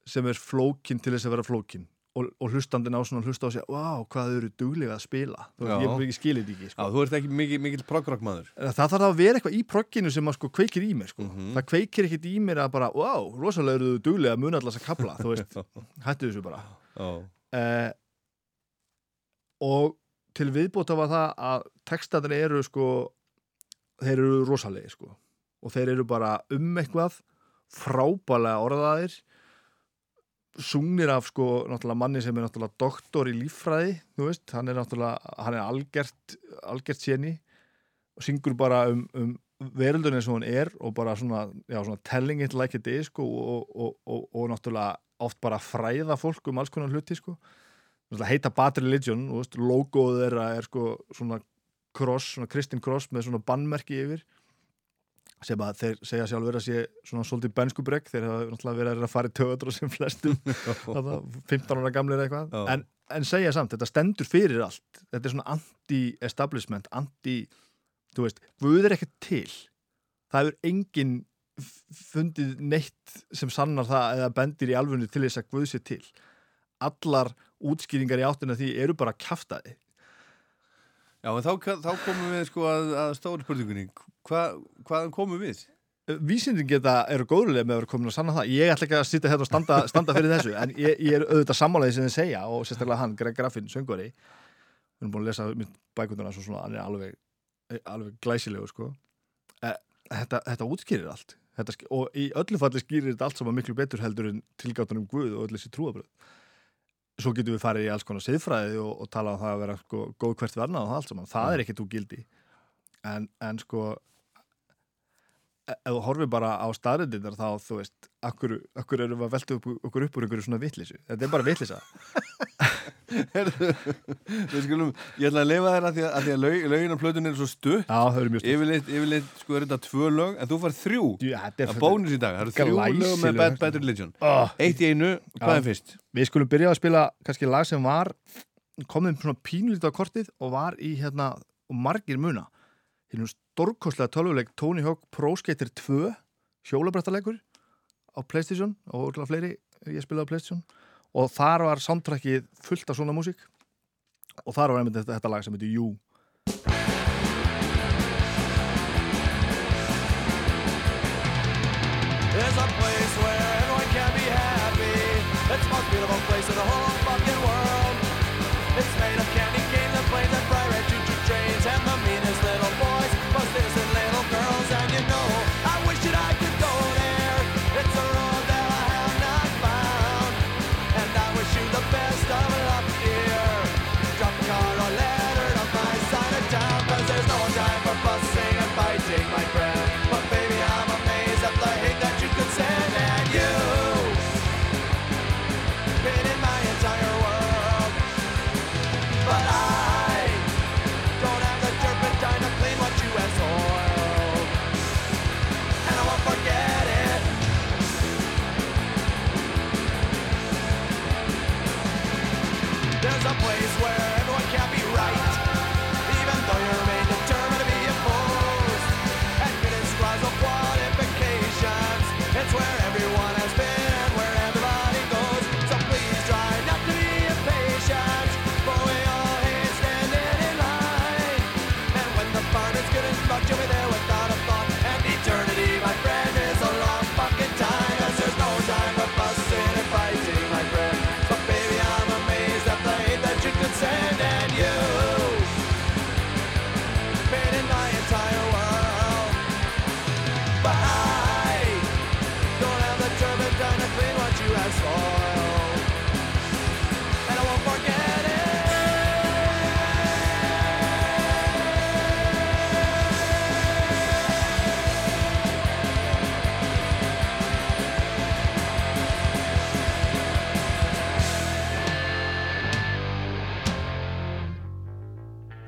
sem er flókin til þess að vera flókin. Og, og hlustandinn á svona hlusta á sig wow, hvað þau eru duglega að spila. Þú veist, ég ekki skilir þetta ekki sko. Já, þú ert ekki mikil, mikil progrockmaður það þarf að vera eitthvað í progginu sem að sko kveikir í mér sko. Mhm. það kveikir ekkit í mér að bara wow, rosalega eru þau duglega að muna allast að kapla þú veist, hættu þessu bara. Eh, og til viðbóta var það að textaðin eru sko þeir eru rosalegi sko og þeir eru bara um eitthvað frábælega orðaðir sungnir af sko náttúrulega manni sem er náttúrulega doktor í líffræði þú veist, hann er náttúrulega hann er algert, algert séni og syngur bara um, um veröldun eins og hann er og bara svona, já, svona telling it like it is sko, og, og, og, og náttúrulega oft bara fræða fólk um alls konar hluti sko. Heita Bad Religion veist, logoð þeirra er sko svona cross, svona kristin cross með svona bannmerki yfir sem að þeir segja sjálfur að sé svona svolítið benskubregg, þeir hafa náttúrulega verið að fara í töðadur sem flestum <laughs> þarna, 15 ára gamlir eitthvað. En, en segja samt, þetta stendur fyrir allt. Þetta er svona anti-establishment anti, þú veist er ekkert til. Það hefur engin fundið neitt sem sannar það eða bendir í alfunni til þess að Guð sé til. Allar útskýringar í áttina því eru bara kjaftaði Já, en þá, þá komum við sko að, að stóri spurningunni. Hva, hvaðan komum við? vísindin geta, eru góðulega með að vera komin að sanna það. Ég ætla ekki að sitja hérna og standa, standa fyrir þessu en ég, ég er auðvitað sammálaðið sem þið segja og sérstaklega hann, Greg Graffin, söngvari. Við erum búin að lesa mitt bækunduna svo svona, hann er alveg, alveg glæsilegu sko. Eh, þetta, þetta útskýrir allt. Þetta, og í öllu falli skýrir þetta allt saman miklu betur heldur en tilgáttunum Guð og öll þessi trúabröð svo getum við farið í alls konar siðfræði og, og tala um það að vera sko, góð hvert verna og það allt saman, það er ekkert úr gildi en, en sko e- ef þú horfir bara á staðrindindar þá þú veist, akkur, akkur erum við að velta upp, okkur upp úr einhverju svona vitleysu? Þetta er bara Herðu, <laughs> við skulum, ég ætla að leifa þér að því að, að, því að lög, lögin á plötunni er svo stutt Já, það eru mjög stutt Yfirleitt, yfirleitt sko er þetta tvö lög en þú far þrjú Já, þetta er að bónus í dag Það eru þrjú lög með Bad. Bad Religion Oh. Eitt í einu, hvað Já. er fyrst? Við skulum byrja að spila kannski lag sem var komið svona pínlítið á kortið og var í hérna og margir muna hérna stórkostlega tölvuleik Tony Hawk Pro Skater 2 hjólabrættaleikur á Playstation og fleiri ég spilaði á Playstation og þar var soundtrackið fullt af svona músík og þar var einmitt þetta, þetta lag sem heitir You There's a place where everyone can be happy. It's the most beautiful place in the whole fucking world. It's made of candy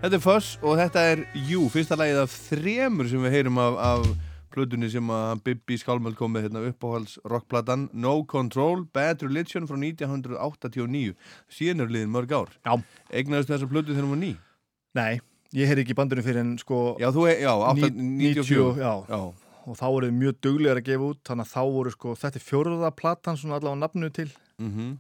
Þetta er Fuss og þetta er You, fyrsta lagið af þremur sem við heyrum af, af plötunni sem að Bibi Skálmöld kom með hérna uppáhalds rockplatan No Control, Bad Religion frá 1989 síðan er liðin mörg ár Já. Egnaðist þessa plötu þegar hún var ný? Nei, ég heyri ekki bandinu fyrir en sko Já, þú, já, 8, 94 já. Já. og þá voru þau mjög duglegar að gefa út þannig að þá voru sko, þetta er fjóruða platan svona allavega nafnu til mm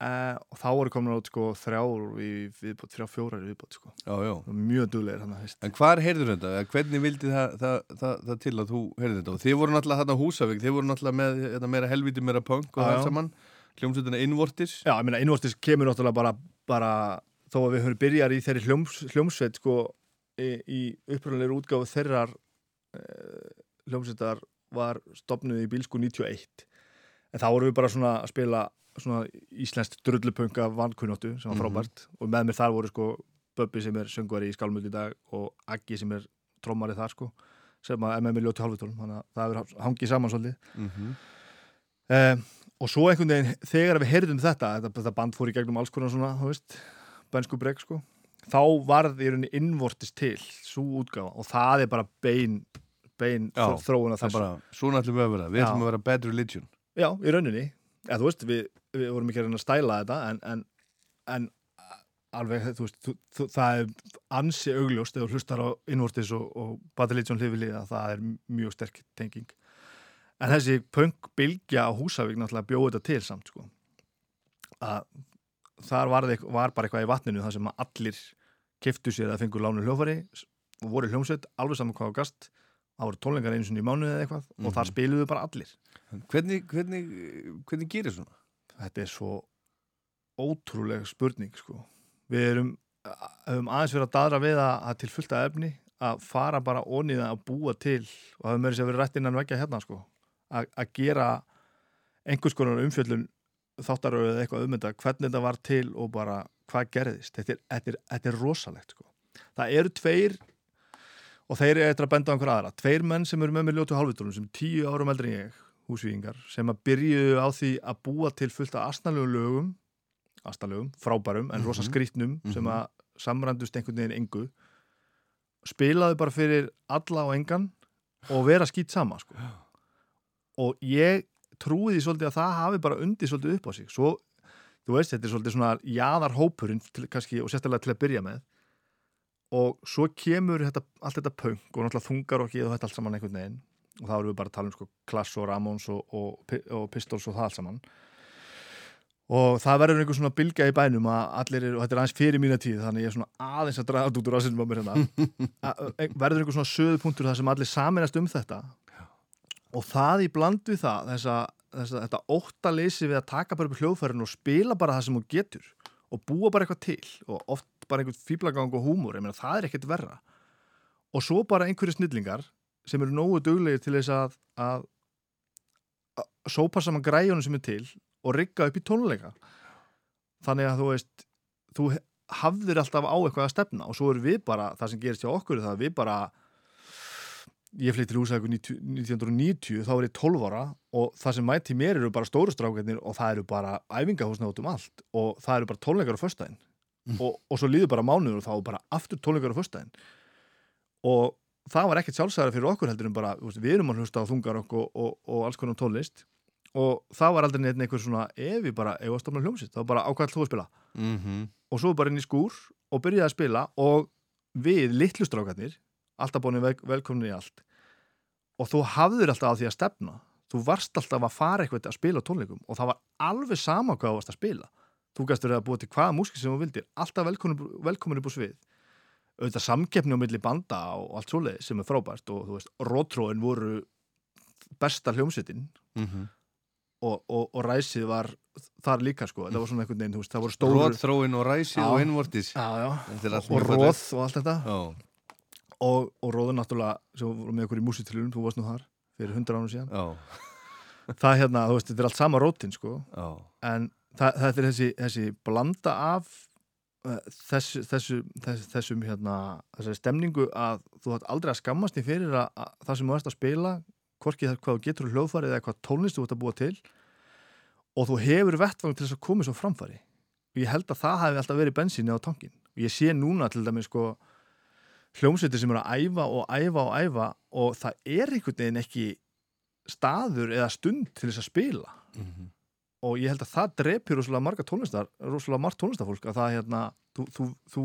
uh, og þá voru komin út sko þrjár viðbót, þrjár fjórar viðbót sko Já, já. mjög duglegar þannig að En hvar heyrður þetta? Hvernig vildi það, það, það, það til að þú heyrði þetta? Og þið voru náttúrulega þarna Húsavík, þið voru náttúrulega með þetta, meira helviti, meira punk og það saman hljómsveitina Innvortis Já, ég meina, innvortis kemur náttúrulega bara, bara þó að við höfum byrjar í þeirri hljóms, hljómsveit sko, í, í uppröðanlegur útgáfu þeirrar uh, hljómsveitar var stopnuð í bílsku 91 en þá vorum við bara svona að spila svona íslenskt drullupunk af vankunnóttu sem var Mhm. frábært. Og með mér þar voru sko Böbbi sem er söngvari í Skálmöld í dag og Aggi sem er trommari þar sko sem að er með mér ljóti hálfutólum. Þannig að það hefur hangið saman svolítið. Mhm. um, og svo einhvern veginn þegar við heyrðum þetta, þetta, þetta band fór í gegnum alls konar svona, þú veist, bensku breg sko, þá varð í rauninni innvortis til, svo útgáfa. Og það er bara bein bein Já, þróun af þessu. bara, svona ætlum við að vera, við ætlum að vera Bad Religion. Já, í rauninni, eða þú veist við, við vorum ekki að reyna að stæla þetta en, en, en alveg, þú veist, þú, þú, það er ansi augljóst eða hlustar á innvortis og, og Battalition hlifilið að það er mjög sterk tenging. En þessi punk-bylgja á Húsavík náttúrulega bjóði þetta til samt sko. Að þar var, þeik, var bara eitthvað í vatninu þar sem allir keftu sér að fengu lánu hljófari og voru hljómsveit alveg saman hvað á gast. Það voru tónleikar einu sinni í mánuði eða eitthvað og þar spiluðu bara allir. Hvernig, hvernig, hvernig gerir svona? Þetta er svo ótrúleg spurning sko. Við erum höfum aðeins verið að daðra við að, að til fullta efni að fara bara onnið að búa til og það hefur meira sér verið rætt innan vekja hérna sko. að, að gera einhvers konar umfjöllun þáttaröðu eða eitthvað ummynda hvernig þetta var til og bara hvað gerðist þetta er, þetta er, þetta er rosalegt sko. það eru tveir og þeir eru eitthvað að benda á einhver aðra tveir menn sem eru með mér ljótu hálfvitunum sem tíu árum eldri en ég, húsvíðingar sem að byrjuðu á því að búa til fullt af asnalögum lögum asnalögum, frábærum en rosa Mhm. skrítnum sem Mhm. að samrændust einhvern veginn engu spilaðu bara fyrir alla og engan og vera skýt sama sko. og ég trúi því svolítið að það hafi bara undið svolítið upp á sig svo, þú veist, þetta er svolítið svona jaðarhópurinn til, kannski, og sérstaklega til að byrja með og svo kemur þetta, allt þetta punk og náttúrulega þungar og þetta allt saman einhvern veginn og þá erum við bara að tala um sko Clash og Ramones og, og, og Pistols og það allt saman. Og það verður einhver svona bylgja í bænum að allir eru, og þetta er aðeins fyrir mína tíð þannig ég er svona aðeins að draga út úr aðsinnum á mér hérna. <laughs> Að- að- verður einhver svona söðupunktur þar sem allir saminast um þetta? Og það í bland við það þessa, þessa, þetta óttaleysi við að taka bara upp hljóðfærin og spila bara það sem hún getur og búa bara eitthvað til og oft bara einhvern fýblagang og húmor ég meina það er ekkert verra. Og svo bara einhverju snillingar sem eru nógu duglegir til þess að, að, að sópa saman græjunum sem er til og rigga upp í tónleika. Þannig að þú veist þú hafðir alltaf á eitthvað að stefna og svo erum við bara, það sem gerist hjá okkur er það að við bara ég flytti til húsæku 1990 þá var ég 12 ára og það sem mæti mér eru bara stóru strákarnir og það eru bara æfingahúsna út um allt og það eru bara tónleikar á föstudaginn. Og, og svo líður bara mánuður og þá er bara aftur tónleikar á föstudaginn. Og það var ekkert sjálfsæðara fyrir okkur heldur en bara, við erum að hlusta á þungarokk og, og, og alls konar tónlist. Og það var aldrei neitt einhver svona ef við bara, ef við stofnum hljómsitt, þá bara ákvæmt þú að spila? Mhm. og svo bara inn í skúr og byrjaði að spila og við, litlu strákarnir alltaf búin vel, velkomin í allt. Og þú hafðir alltaf á því að stefna. Þú varst alltaf að fara eitthvað að spila tónleikum og það var alveg sama hvað þú varst að spila. Þú gæst verið að búa til hvaða músiki sem þú vildir alltaf velkomin, velkomin upp á svið auðvitað samkeppni á milli banda og allt svoleið sem er frábært og þú veist, rótróin voru besta hljómsveitin Mhm. og, og, og ræsið var þar líka sko, það var svona einhvern veginn, það voru stóru Rótþróin og ræsið og allt og róð og allt þetta Já. og, og róður náttúrulega sem voru með okkur í músitilunum, þú varst nú þar fyrir hundra ánum síðan Já. það hérna, þú veist, þetta er allt sama rótin sko Já. en það, þetta er þessi, þessi blanda af uh, þessu, þessu, þess, þessum hérna, þessari stemningu að þú hætt aldrei að skammast því fyrir að, að það sem þú ert að spila hvorki það hvað getur úr hljóðfæri eða hvað tónlist þú ert að búa til og þú hefur vettvang til þess að koma svo framfæri og ég held að það hafi alltaf verið bensinni á tankin og ég sé núna til dæmis sko hljómsveitir sem eru að æfa og æfa og æfa og það er einhvern veginn ekki staður eða stund til þess að spila. Mhm. Og ég held að það drepir rosalega marga tónlistar rosalega margt tónlistafólk að það hérna þú, þú, þú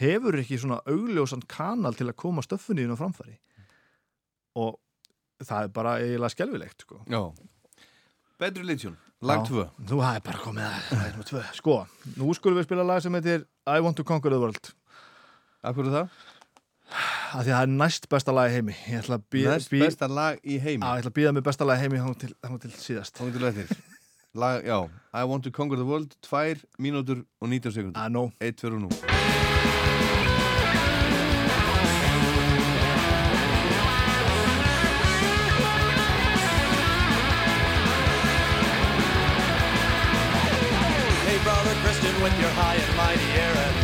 hefur ekki svona augljósan kanal til að koma stöffunni inn á framfæri. Og það er bara eiginlega skelfilegt sko. Já. Bad Religion, lag 2 Þú hafði bara komið að. Sko, nú skulum við spila lag sem heitir I Want to Conquer the World. Akkur er það? Af því að það er næst besta lag í heimi. Næst besta lag í heimi. Já, ég ætla að býða með besta lag í heimi þá til, til síðast. Þá til eftir lag, Já, I Want to Conquer the World 2 mínútur og 90 sekundur I know 1, 2 og nú Hey, brother Christian, with your high and mighty Aaron.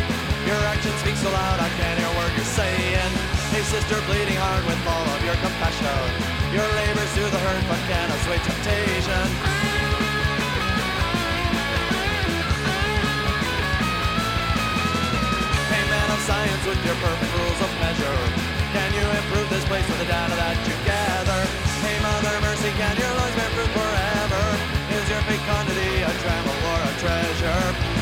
Your actions speak so loud, I can't hear a word you're saying. Hey, sister, bleeding hard with all of your compassion. Your labors through the hurt, but can't assuage temptation. Science, with your perfect rules of measure. Can you improve this place with the data that you gather? Hey, Mother Mercy, can your lungs bear fruit forever? Is your fecundity a tremble or a treasure?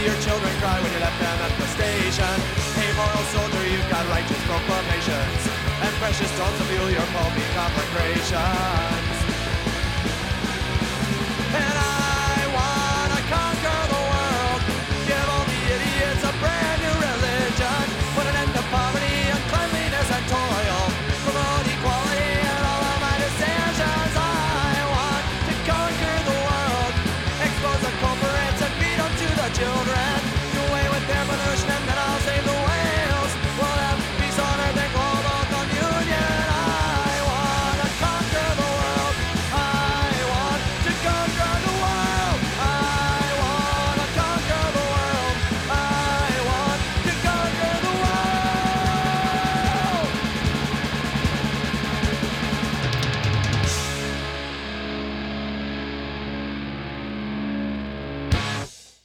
Your children cry when you left them at the station. Hey, moral soldier, you've got righteous proclamations and precious stones to fuel your pulpy conflagrations. And I wanna conquer the world, give all the idiots a brand new religion, put an end to poverty,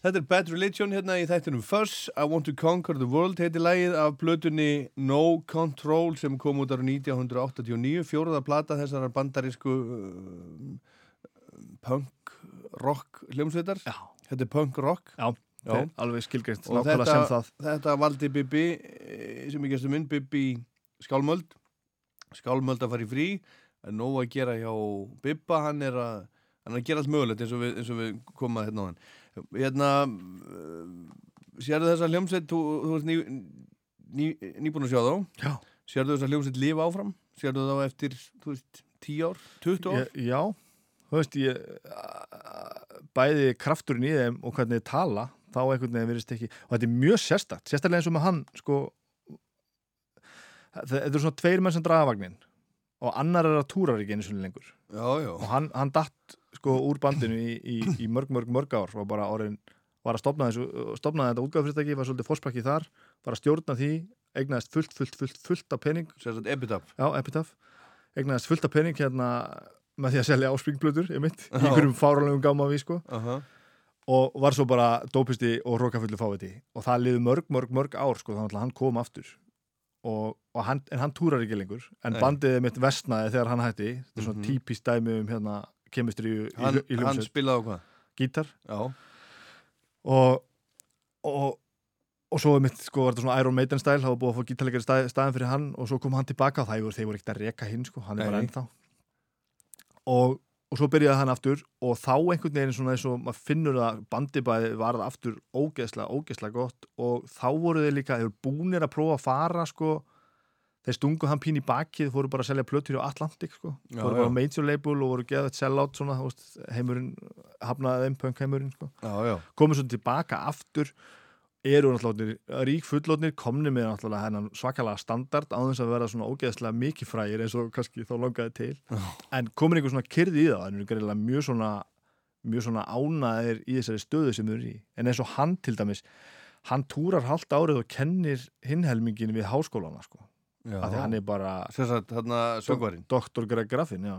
Þetta er Bad Religion hérna í þættinum Fuss, I Want to Conquer the World heiti lægið af blötunni No Control sem kom út ára 1989, fjóruða plata þessar bandarísku uh, punk rock hljómsveitar. Já. Þetta er punk rock. Já, er alveg skilgreint Og nákvæmlega þetta, sem það. þetta valdi Bibi eh, sem ég gestur minn, Bibi Skálmöld Skálmöld að fara í frí en nóg að gera hjá Bibba hann er að, hann er að gera allt mögulegt eins og við, eins og við komum að hérna á hann hérna uh, sérðu þessa hljómsveit? Þú, þú ert ný, ný, nýbúin að sjá þá. Já. sérðu þessa hljómsveit lifa áfram? Sérðu þá eftir, þú veist, 10 ár 20 ár? Ég, já, þú veist ég bæði krafturinn í þeim og hvernig þeir tala þá einhvern veginn verðist ekki og þetta er mjög sérstakt, sérstaklega eins og með hann sko það- þetta er svona tveir menn sem draga vagnin og annar er að túrar ekki einu svona lengur. Já, já. og hann, hann datt sko úr bandinu í, í, í mörg, mörg, mörg ár og bara orðin var að stopna þessu, stopnaði þetta útgáðfyrirtæki var svolítið fórsprakki þar, var að stjórna því eignaðist fullt, fullt, fullt, fullt af pening Sérstaklega Epitaph Já, Epitaph eignaðist fullt af pening hérna með því að selja áspringblöður, ég mitt í Já. einhverjum fáralegum gáma við sko Aha. og var svo bara dópisti og rókafullu fáviti og það liði mörg, mörg, mörg ár sko þannig að hann kom aftur og, og hann, en hann túrar ekki lengur en Nei. bandið mitt vestnaði þegar hann hætti þetta er svona Mhm. típist dæmi um hérna kemistri í, Hann- í, í hann hljómsveit. spilaði á hvað? Gítar Já og og, og svo mitt sko var þetta svona Iron Maiden stæl það var búið að fá gítarleikari stæ, staðin fyrir hann og svo kom hann tilbaka og það voru, þeir voru ekkert að reka hinn sko, hann er bara Nei. ennþá og, og svo byrjaði hann aftur og þá einhvern veginn svona eins og maður finnur að bandibæði var það aftur ógeðslega, ógeðslega gott og þá voru þeir líka, þeir voru búnir að prófa að fara sko þeir stungu hann pín í bakið, fóru bara að selja plötur á Atlantic sko, Já, fóru já. bara á major label og voru geðað sell-out svona, þú veist, heimurinn hafnaði þeim punk heimurinn sko. Já, já. Komið svo tilbaka aftur eru náttúrulega rík fullotnir komni með náttúrulega svakalega standard á þess að vera svona ógeðslega mikið frægir eins og kannski þá langaði til. En komin einhver svona kyrði í það en eru greiðlega mjög svona mjög svona ánaðir í þessari stöðu sem þau eru í. En eins og hann til dæmis hann túrar halvt árið og kennir hinhelmingin við háskólana sko. Já. Af því hann er bara Sem sagt, þarna söngvarinn. Dr. Greg Graffin, já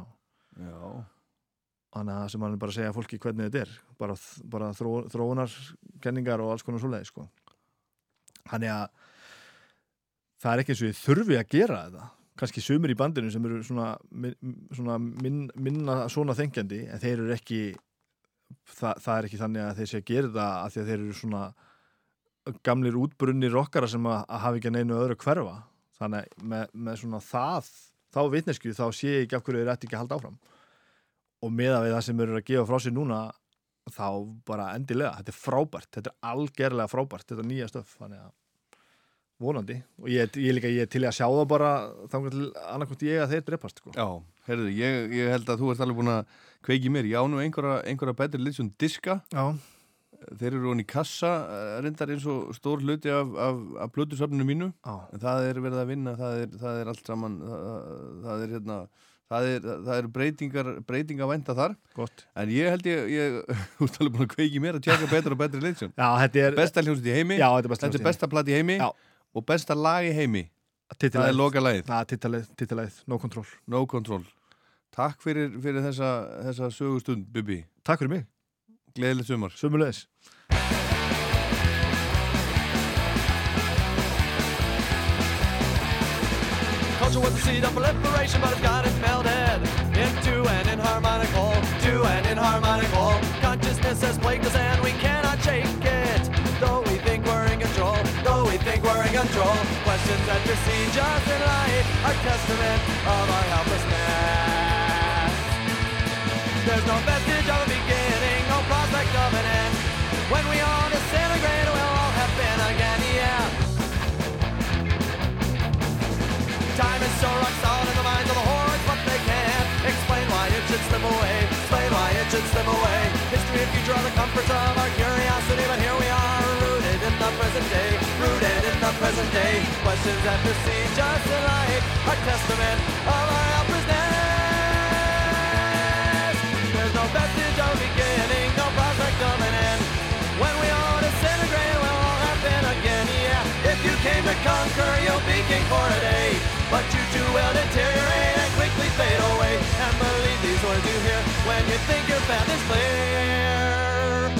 Þannig að sem hann er bara að segja fólki hvernig þetta er bara, bara þró, þróunarkenningar og alls konar svoleiði sko. Þannig að það er ekki eins og ég þurfi að gera þetta kannski sumir í bandinu sem eru svona, svona min, minna svona þengjandi en þeir eru ekki það, það er ekki þannig að þeir sé að gera þetta að því að þeir eru svona gamlir útbrunnir rockara sem að, að hafa ekki neinu öðru hverfa þannig með, með svona það þá vitnesku þá sé ég ekki af hverju þeir ætti ekki að halda áfram og meða við það sem eru að gefa frá sér núna þá bara endilega, þetta er frábært þetta er algerlega frábært, þetta er nýja stöf þannig að vonandi og ég, ég, líka, ég er til að sjá það bara annarkvæmt ég að þeir drepast sko. Já, heyrðu, ég, ég held að þú ert alveg búin að kveiki mér. Ég á nú einhverja, einhverja betri liðsjón diska. Já. Þeir eru honni í kassa, eh, reyndar eins og stór hluti af, af, af blötusöfninu mínu. Já. En það er verið að vinna, það er, það er allt saman, það, það er hérna, það er, það er breytingar, breytingar venda þar. Gott. En ég held ég, ég, <laughs> þú ert alveg búin að kveiki mér að tjekka betur og betri liðsjón. Já, þetta er Besta hljómsveit í heimi. Já, þetta er besta hljómsveit í Þetta er besta platt í heimi. Já. Og besta lag í heimi. Titilagið. Það er loka lagið. Titilagið, titilagið, no control No control. Takk fyrir, fyrir þessa, þessa sögustund, Bibi. Takk fyrir mig. Gleðilegt sumar. Sumulegis. Culture was the seed of proliferation, but it's got it melded into an inharmonic whole, to an inharmonic whole. Consciousness has plagued us and we cannot shake it. Though and control. Questions that besiege us in light are testament of our helplessness. There's no vestige of a beginning, no of an end. When we all disintegrate, we'll all happen again, yeah. Time is so rock solid in the minds of the hordes, but they can't explain why it should slip away. Explain why it should slip away. History and future are the comforts of our curiosity, but here we are, rooted in the present day. Rooted in the present day. Questions that besiege us in life are testament of our helplessness. Came to conquer, you'll be king for a day. But you do too will deteriorate and quickly fade away. And believe these words you hear when you think your path is clear.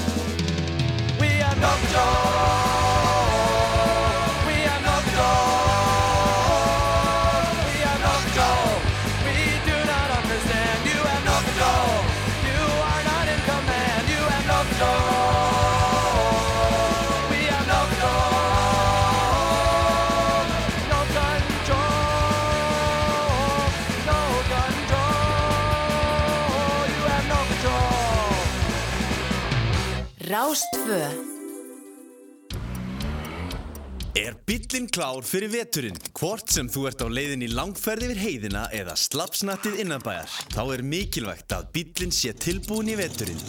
We have no control. Rástfö Er bíllinn klár fyrir veturinn? Hvort sem þú ert á leiðin í langferð yfir heiðina eða slapsnattið innanbæjar, þá er mikilvægt að bíllinn sé tilbúin í veturinn.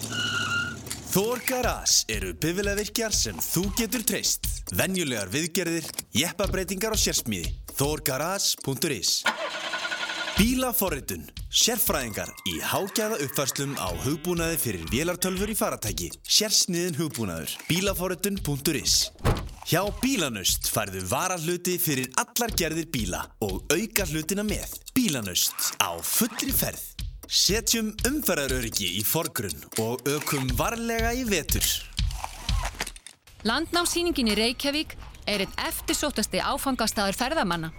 Þór Garage eru bifiljavirkjar sem þú getur treyst. Venjulegar viðgerðir, jeppabreitingar og sérsmíði. Þórgarage.is Bílaforritun. Sérfræðingar í hágæða uppfærslum á hugbúnaði fyrir vélartölfur í faratæki. Sérsniðin hugbúnaður. Bílaforritun.is Hjá Bílanust færðu varahluti fyrir allar gerðir bíla og auka hlutina með. Bílanust á fullri ferð. Setjum umferðaröryggi í forgrunn og ökum varlega í vetur. Landnámsýningin í Reykjavík er einn eftirsóttasti áfangastæður ferðamanna.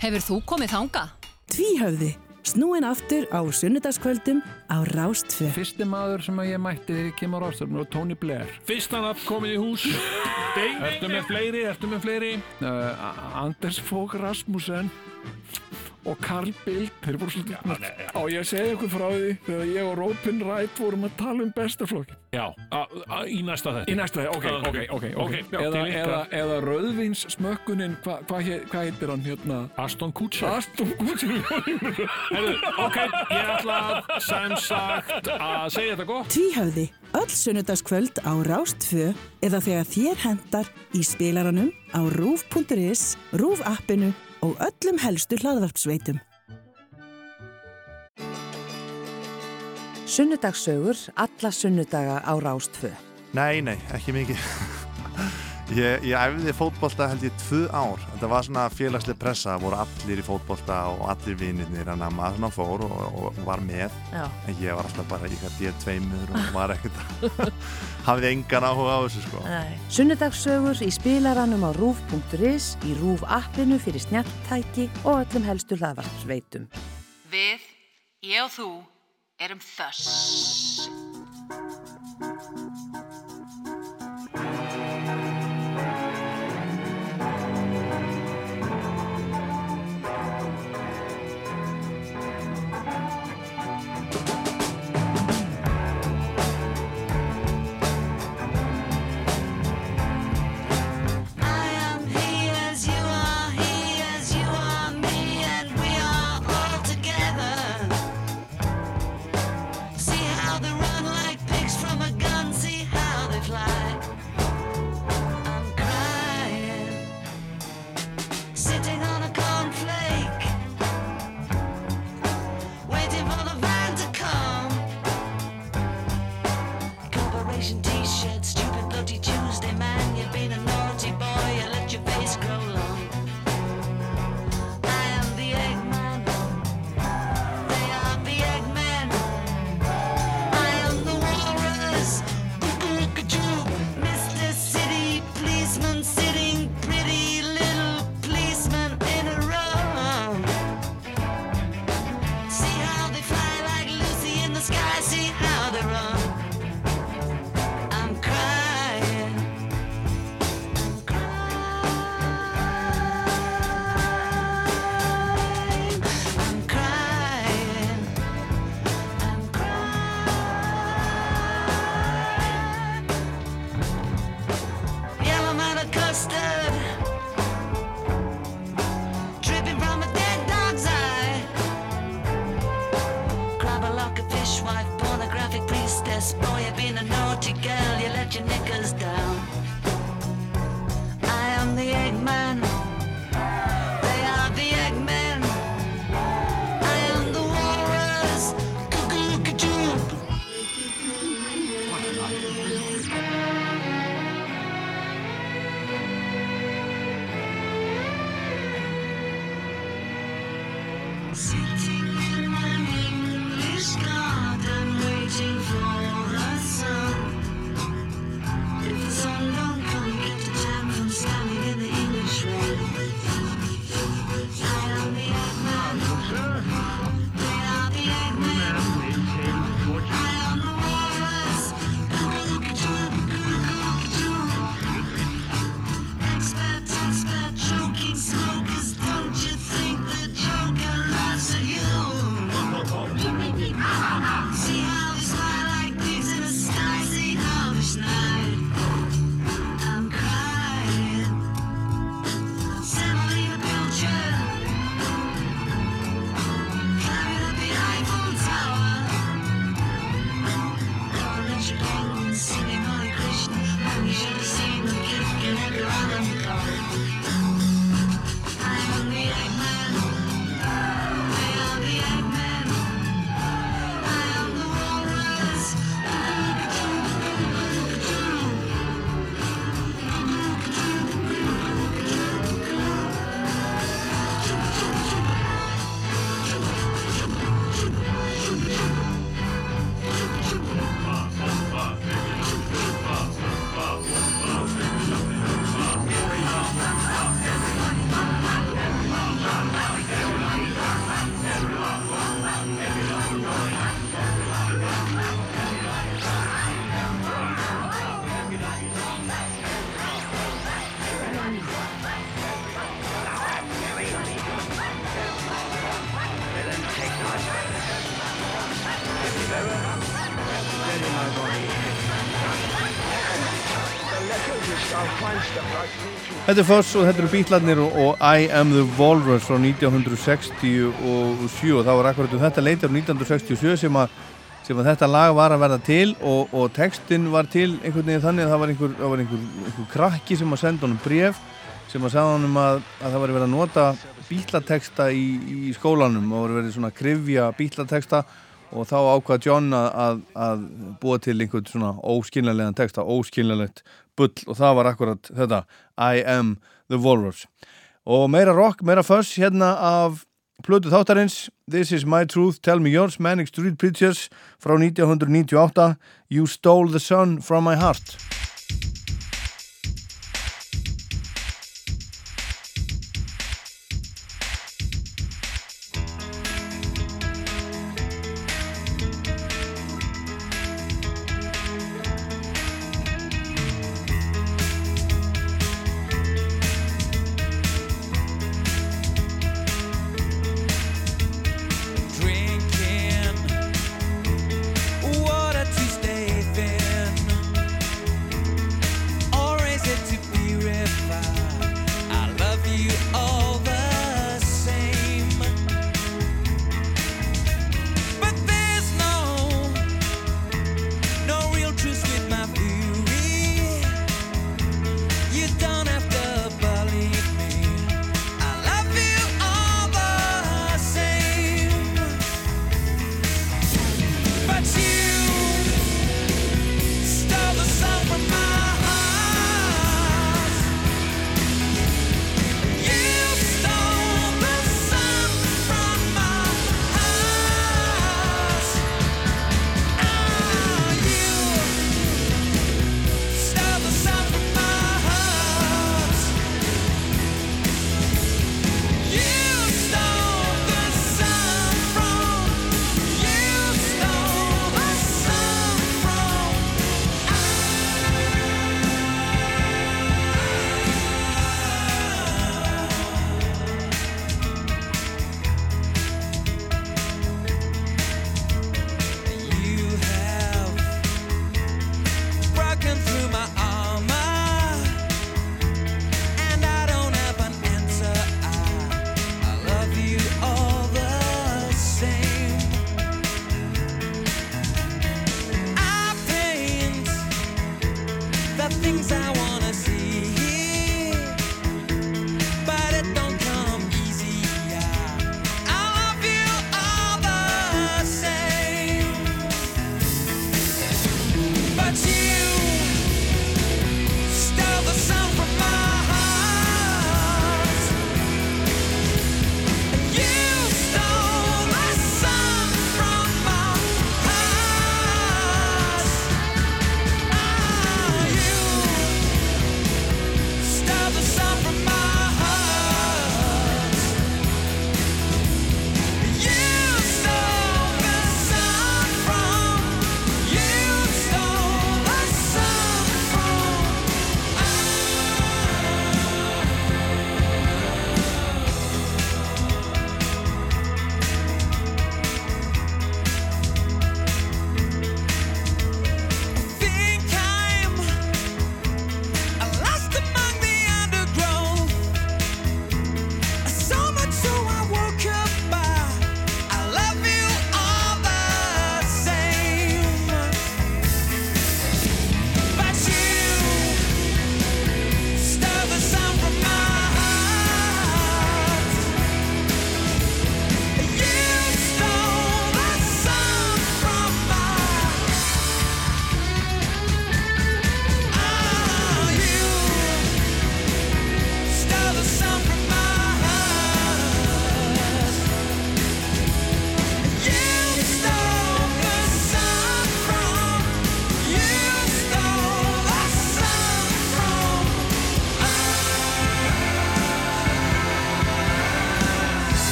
Hefur þú komið þangað? Tvíhöfði, snúin aftur á sunnudagskvöldum á Rástfjö. Fyrsti maður sem að ég mætti kemur á rástfjörnum og Tony Blair. Fyrsta nafn komið í hús. Ertu með fleiri, ertu með fleiri? Uh, Anders Fogh Rasmussen og Carl Bildt, þeir voru svolítið á ég að segja ykkur frá því þegar ég og Robin Wright vorum að tala um bestaflokkin Já, a, a, í næsta þetta. í næsta þegar, ok, ok, ok, okay. já, eða, eða, eða Rauðvins smökkunin hvað hva, hvað heitir hann hérna? Aston Kutcher. Aston Kutcher. Ok, ég ætla að sem sagt að segja þetta gott. Tvíhöfði, öll sunnudagskvöld á Rástfjö eða þegar þér hendar í spilaranum á rúf.is, rúf appinu og öllum helstu hlaðvarpsveitum. Sunnudagssögur, alla sunnudaga á Rástfö. Nei, nei, ekki mikið. Ég, ég æfði fótbolta held ég tvö ár. Þetta var svona félagslega pressa, það voru allir í fótbolta og allir þannig að maður svona fór og, og var með. Já. En ég var alltaf bara í hvað D2-mur og var ekkert, <laughs> hafði engan áhuga á þessu sko. Sunnudagssögur í spilaranum á rúf.is, í rúf appinu fyrir snjalltæki og öllum helstu hlaðvarpsveitum. Við, ég og þú, erum þöss. Þetta er Foss og þetta eru Bítlarnir og, og I Am The Walrus frá 1967 og það var akkurat um þetta leitir 1967 sem að, sem að þetta lag var að verða til og, og textin var til einhvern veginn þannig að það var einhver, það var einhver, einhver krakki sem að senda honum bref sem að sagða honum að, að það var verið að nota bítlateksta í, í skólanum og var verið svona að krifja bítlateksta og þá ákvað John að, að, búa til einhvern svona óskiljanlegan texta, óskiljanlegt bull og það var akkurat þetta I am the Walrus. Og meira rock, meira fuss hérna af plötu þáttarins This is my truth, tell me yours Manic Street Preachers frá 1998 You stole the sun from my heart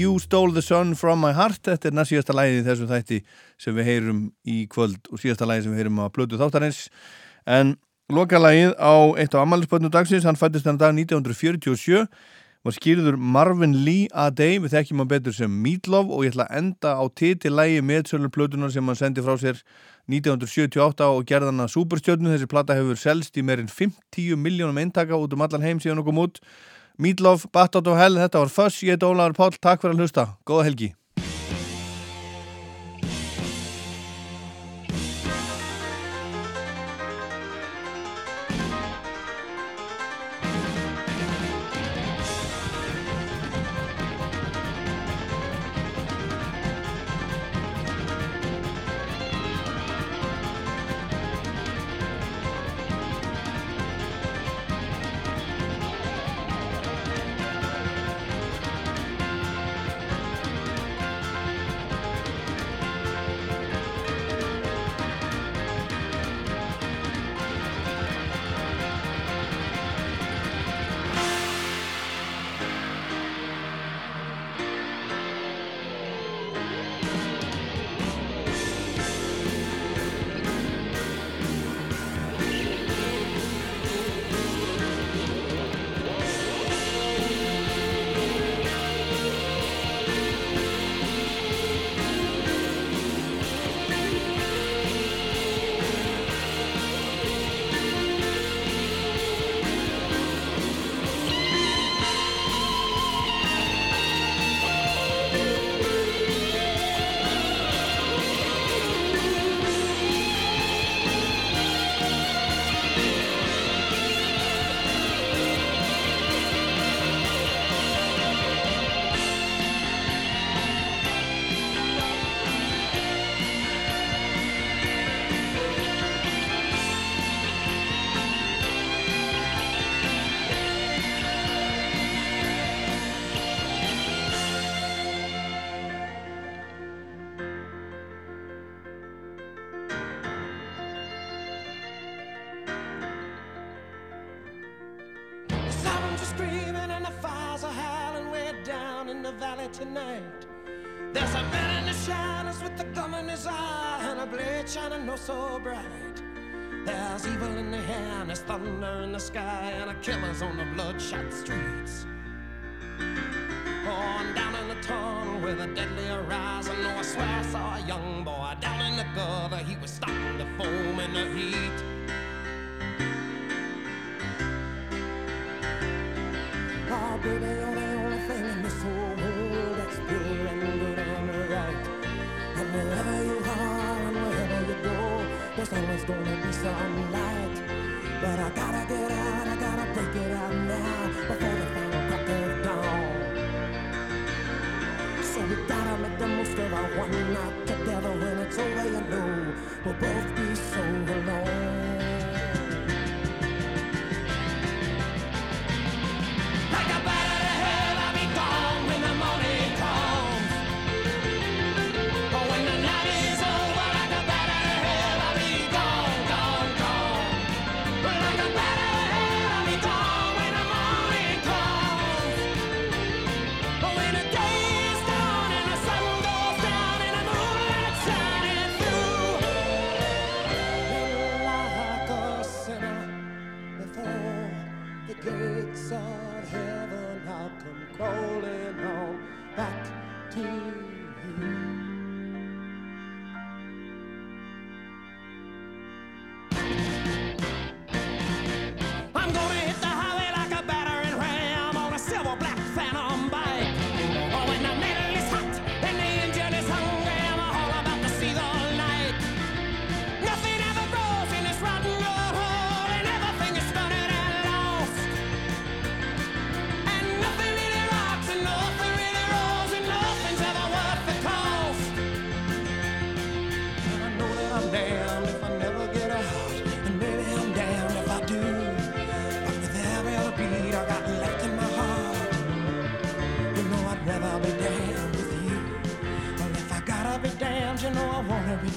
You Stole the Sun from My Heart þetta er næst síðasta lægið í þessum þætti sem við heyrum í kvöld og síðasta lægið sem við heyrum á blödu þáttarins. En lokalægið á eitt á amalinsbötnu dagsins, hann fættist hann dag 1947 var skýrður Marvin Lee a day, við þekkjum hann betur sem Meatloaf og ég ætla að enda á titilægi með sölurblötunar sem hann sendi frá sér 1978 og gerðan að Superstjörnu, þessi platta hefur selst í meirinn 50 miljónum eintaka út um allan heim síðan okkur mútt Meatloaf, Battle of Hell, þetta var Fuss, ég er Ólaður Pál, takk fyrir að hlusta, góða helgi.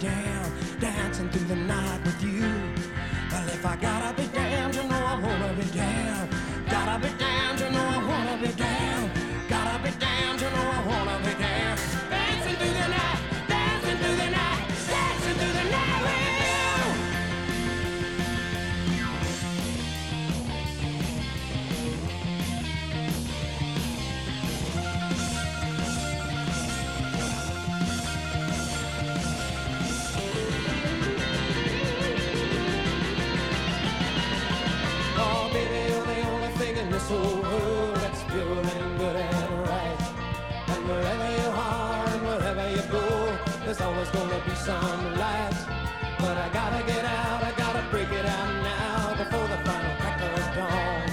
down, dancing through the night with you. Well, if I gotta be there's always gonna be some light. But I gotta get out, I gotta break it out now before the final crack of dawn.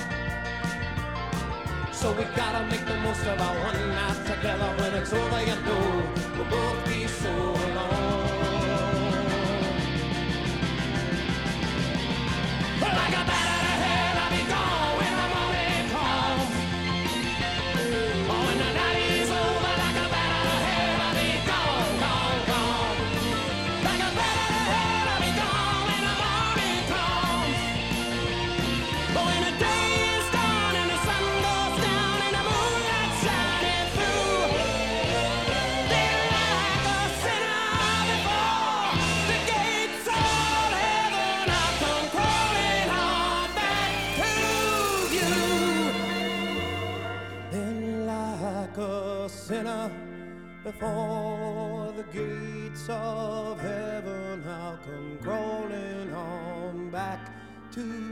So we gotta make the most of our one night together when it's over, you know we'll both be so alone. Well, I got before the gates of heaven, I'll come crawling on back to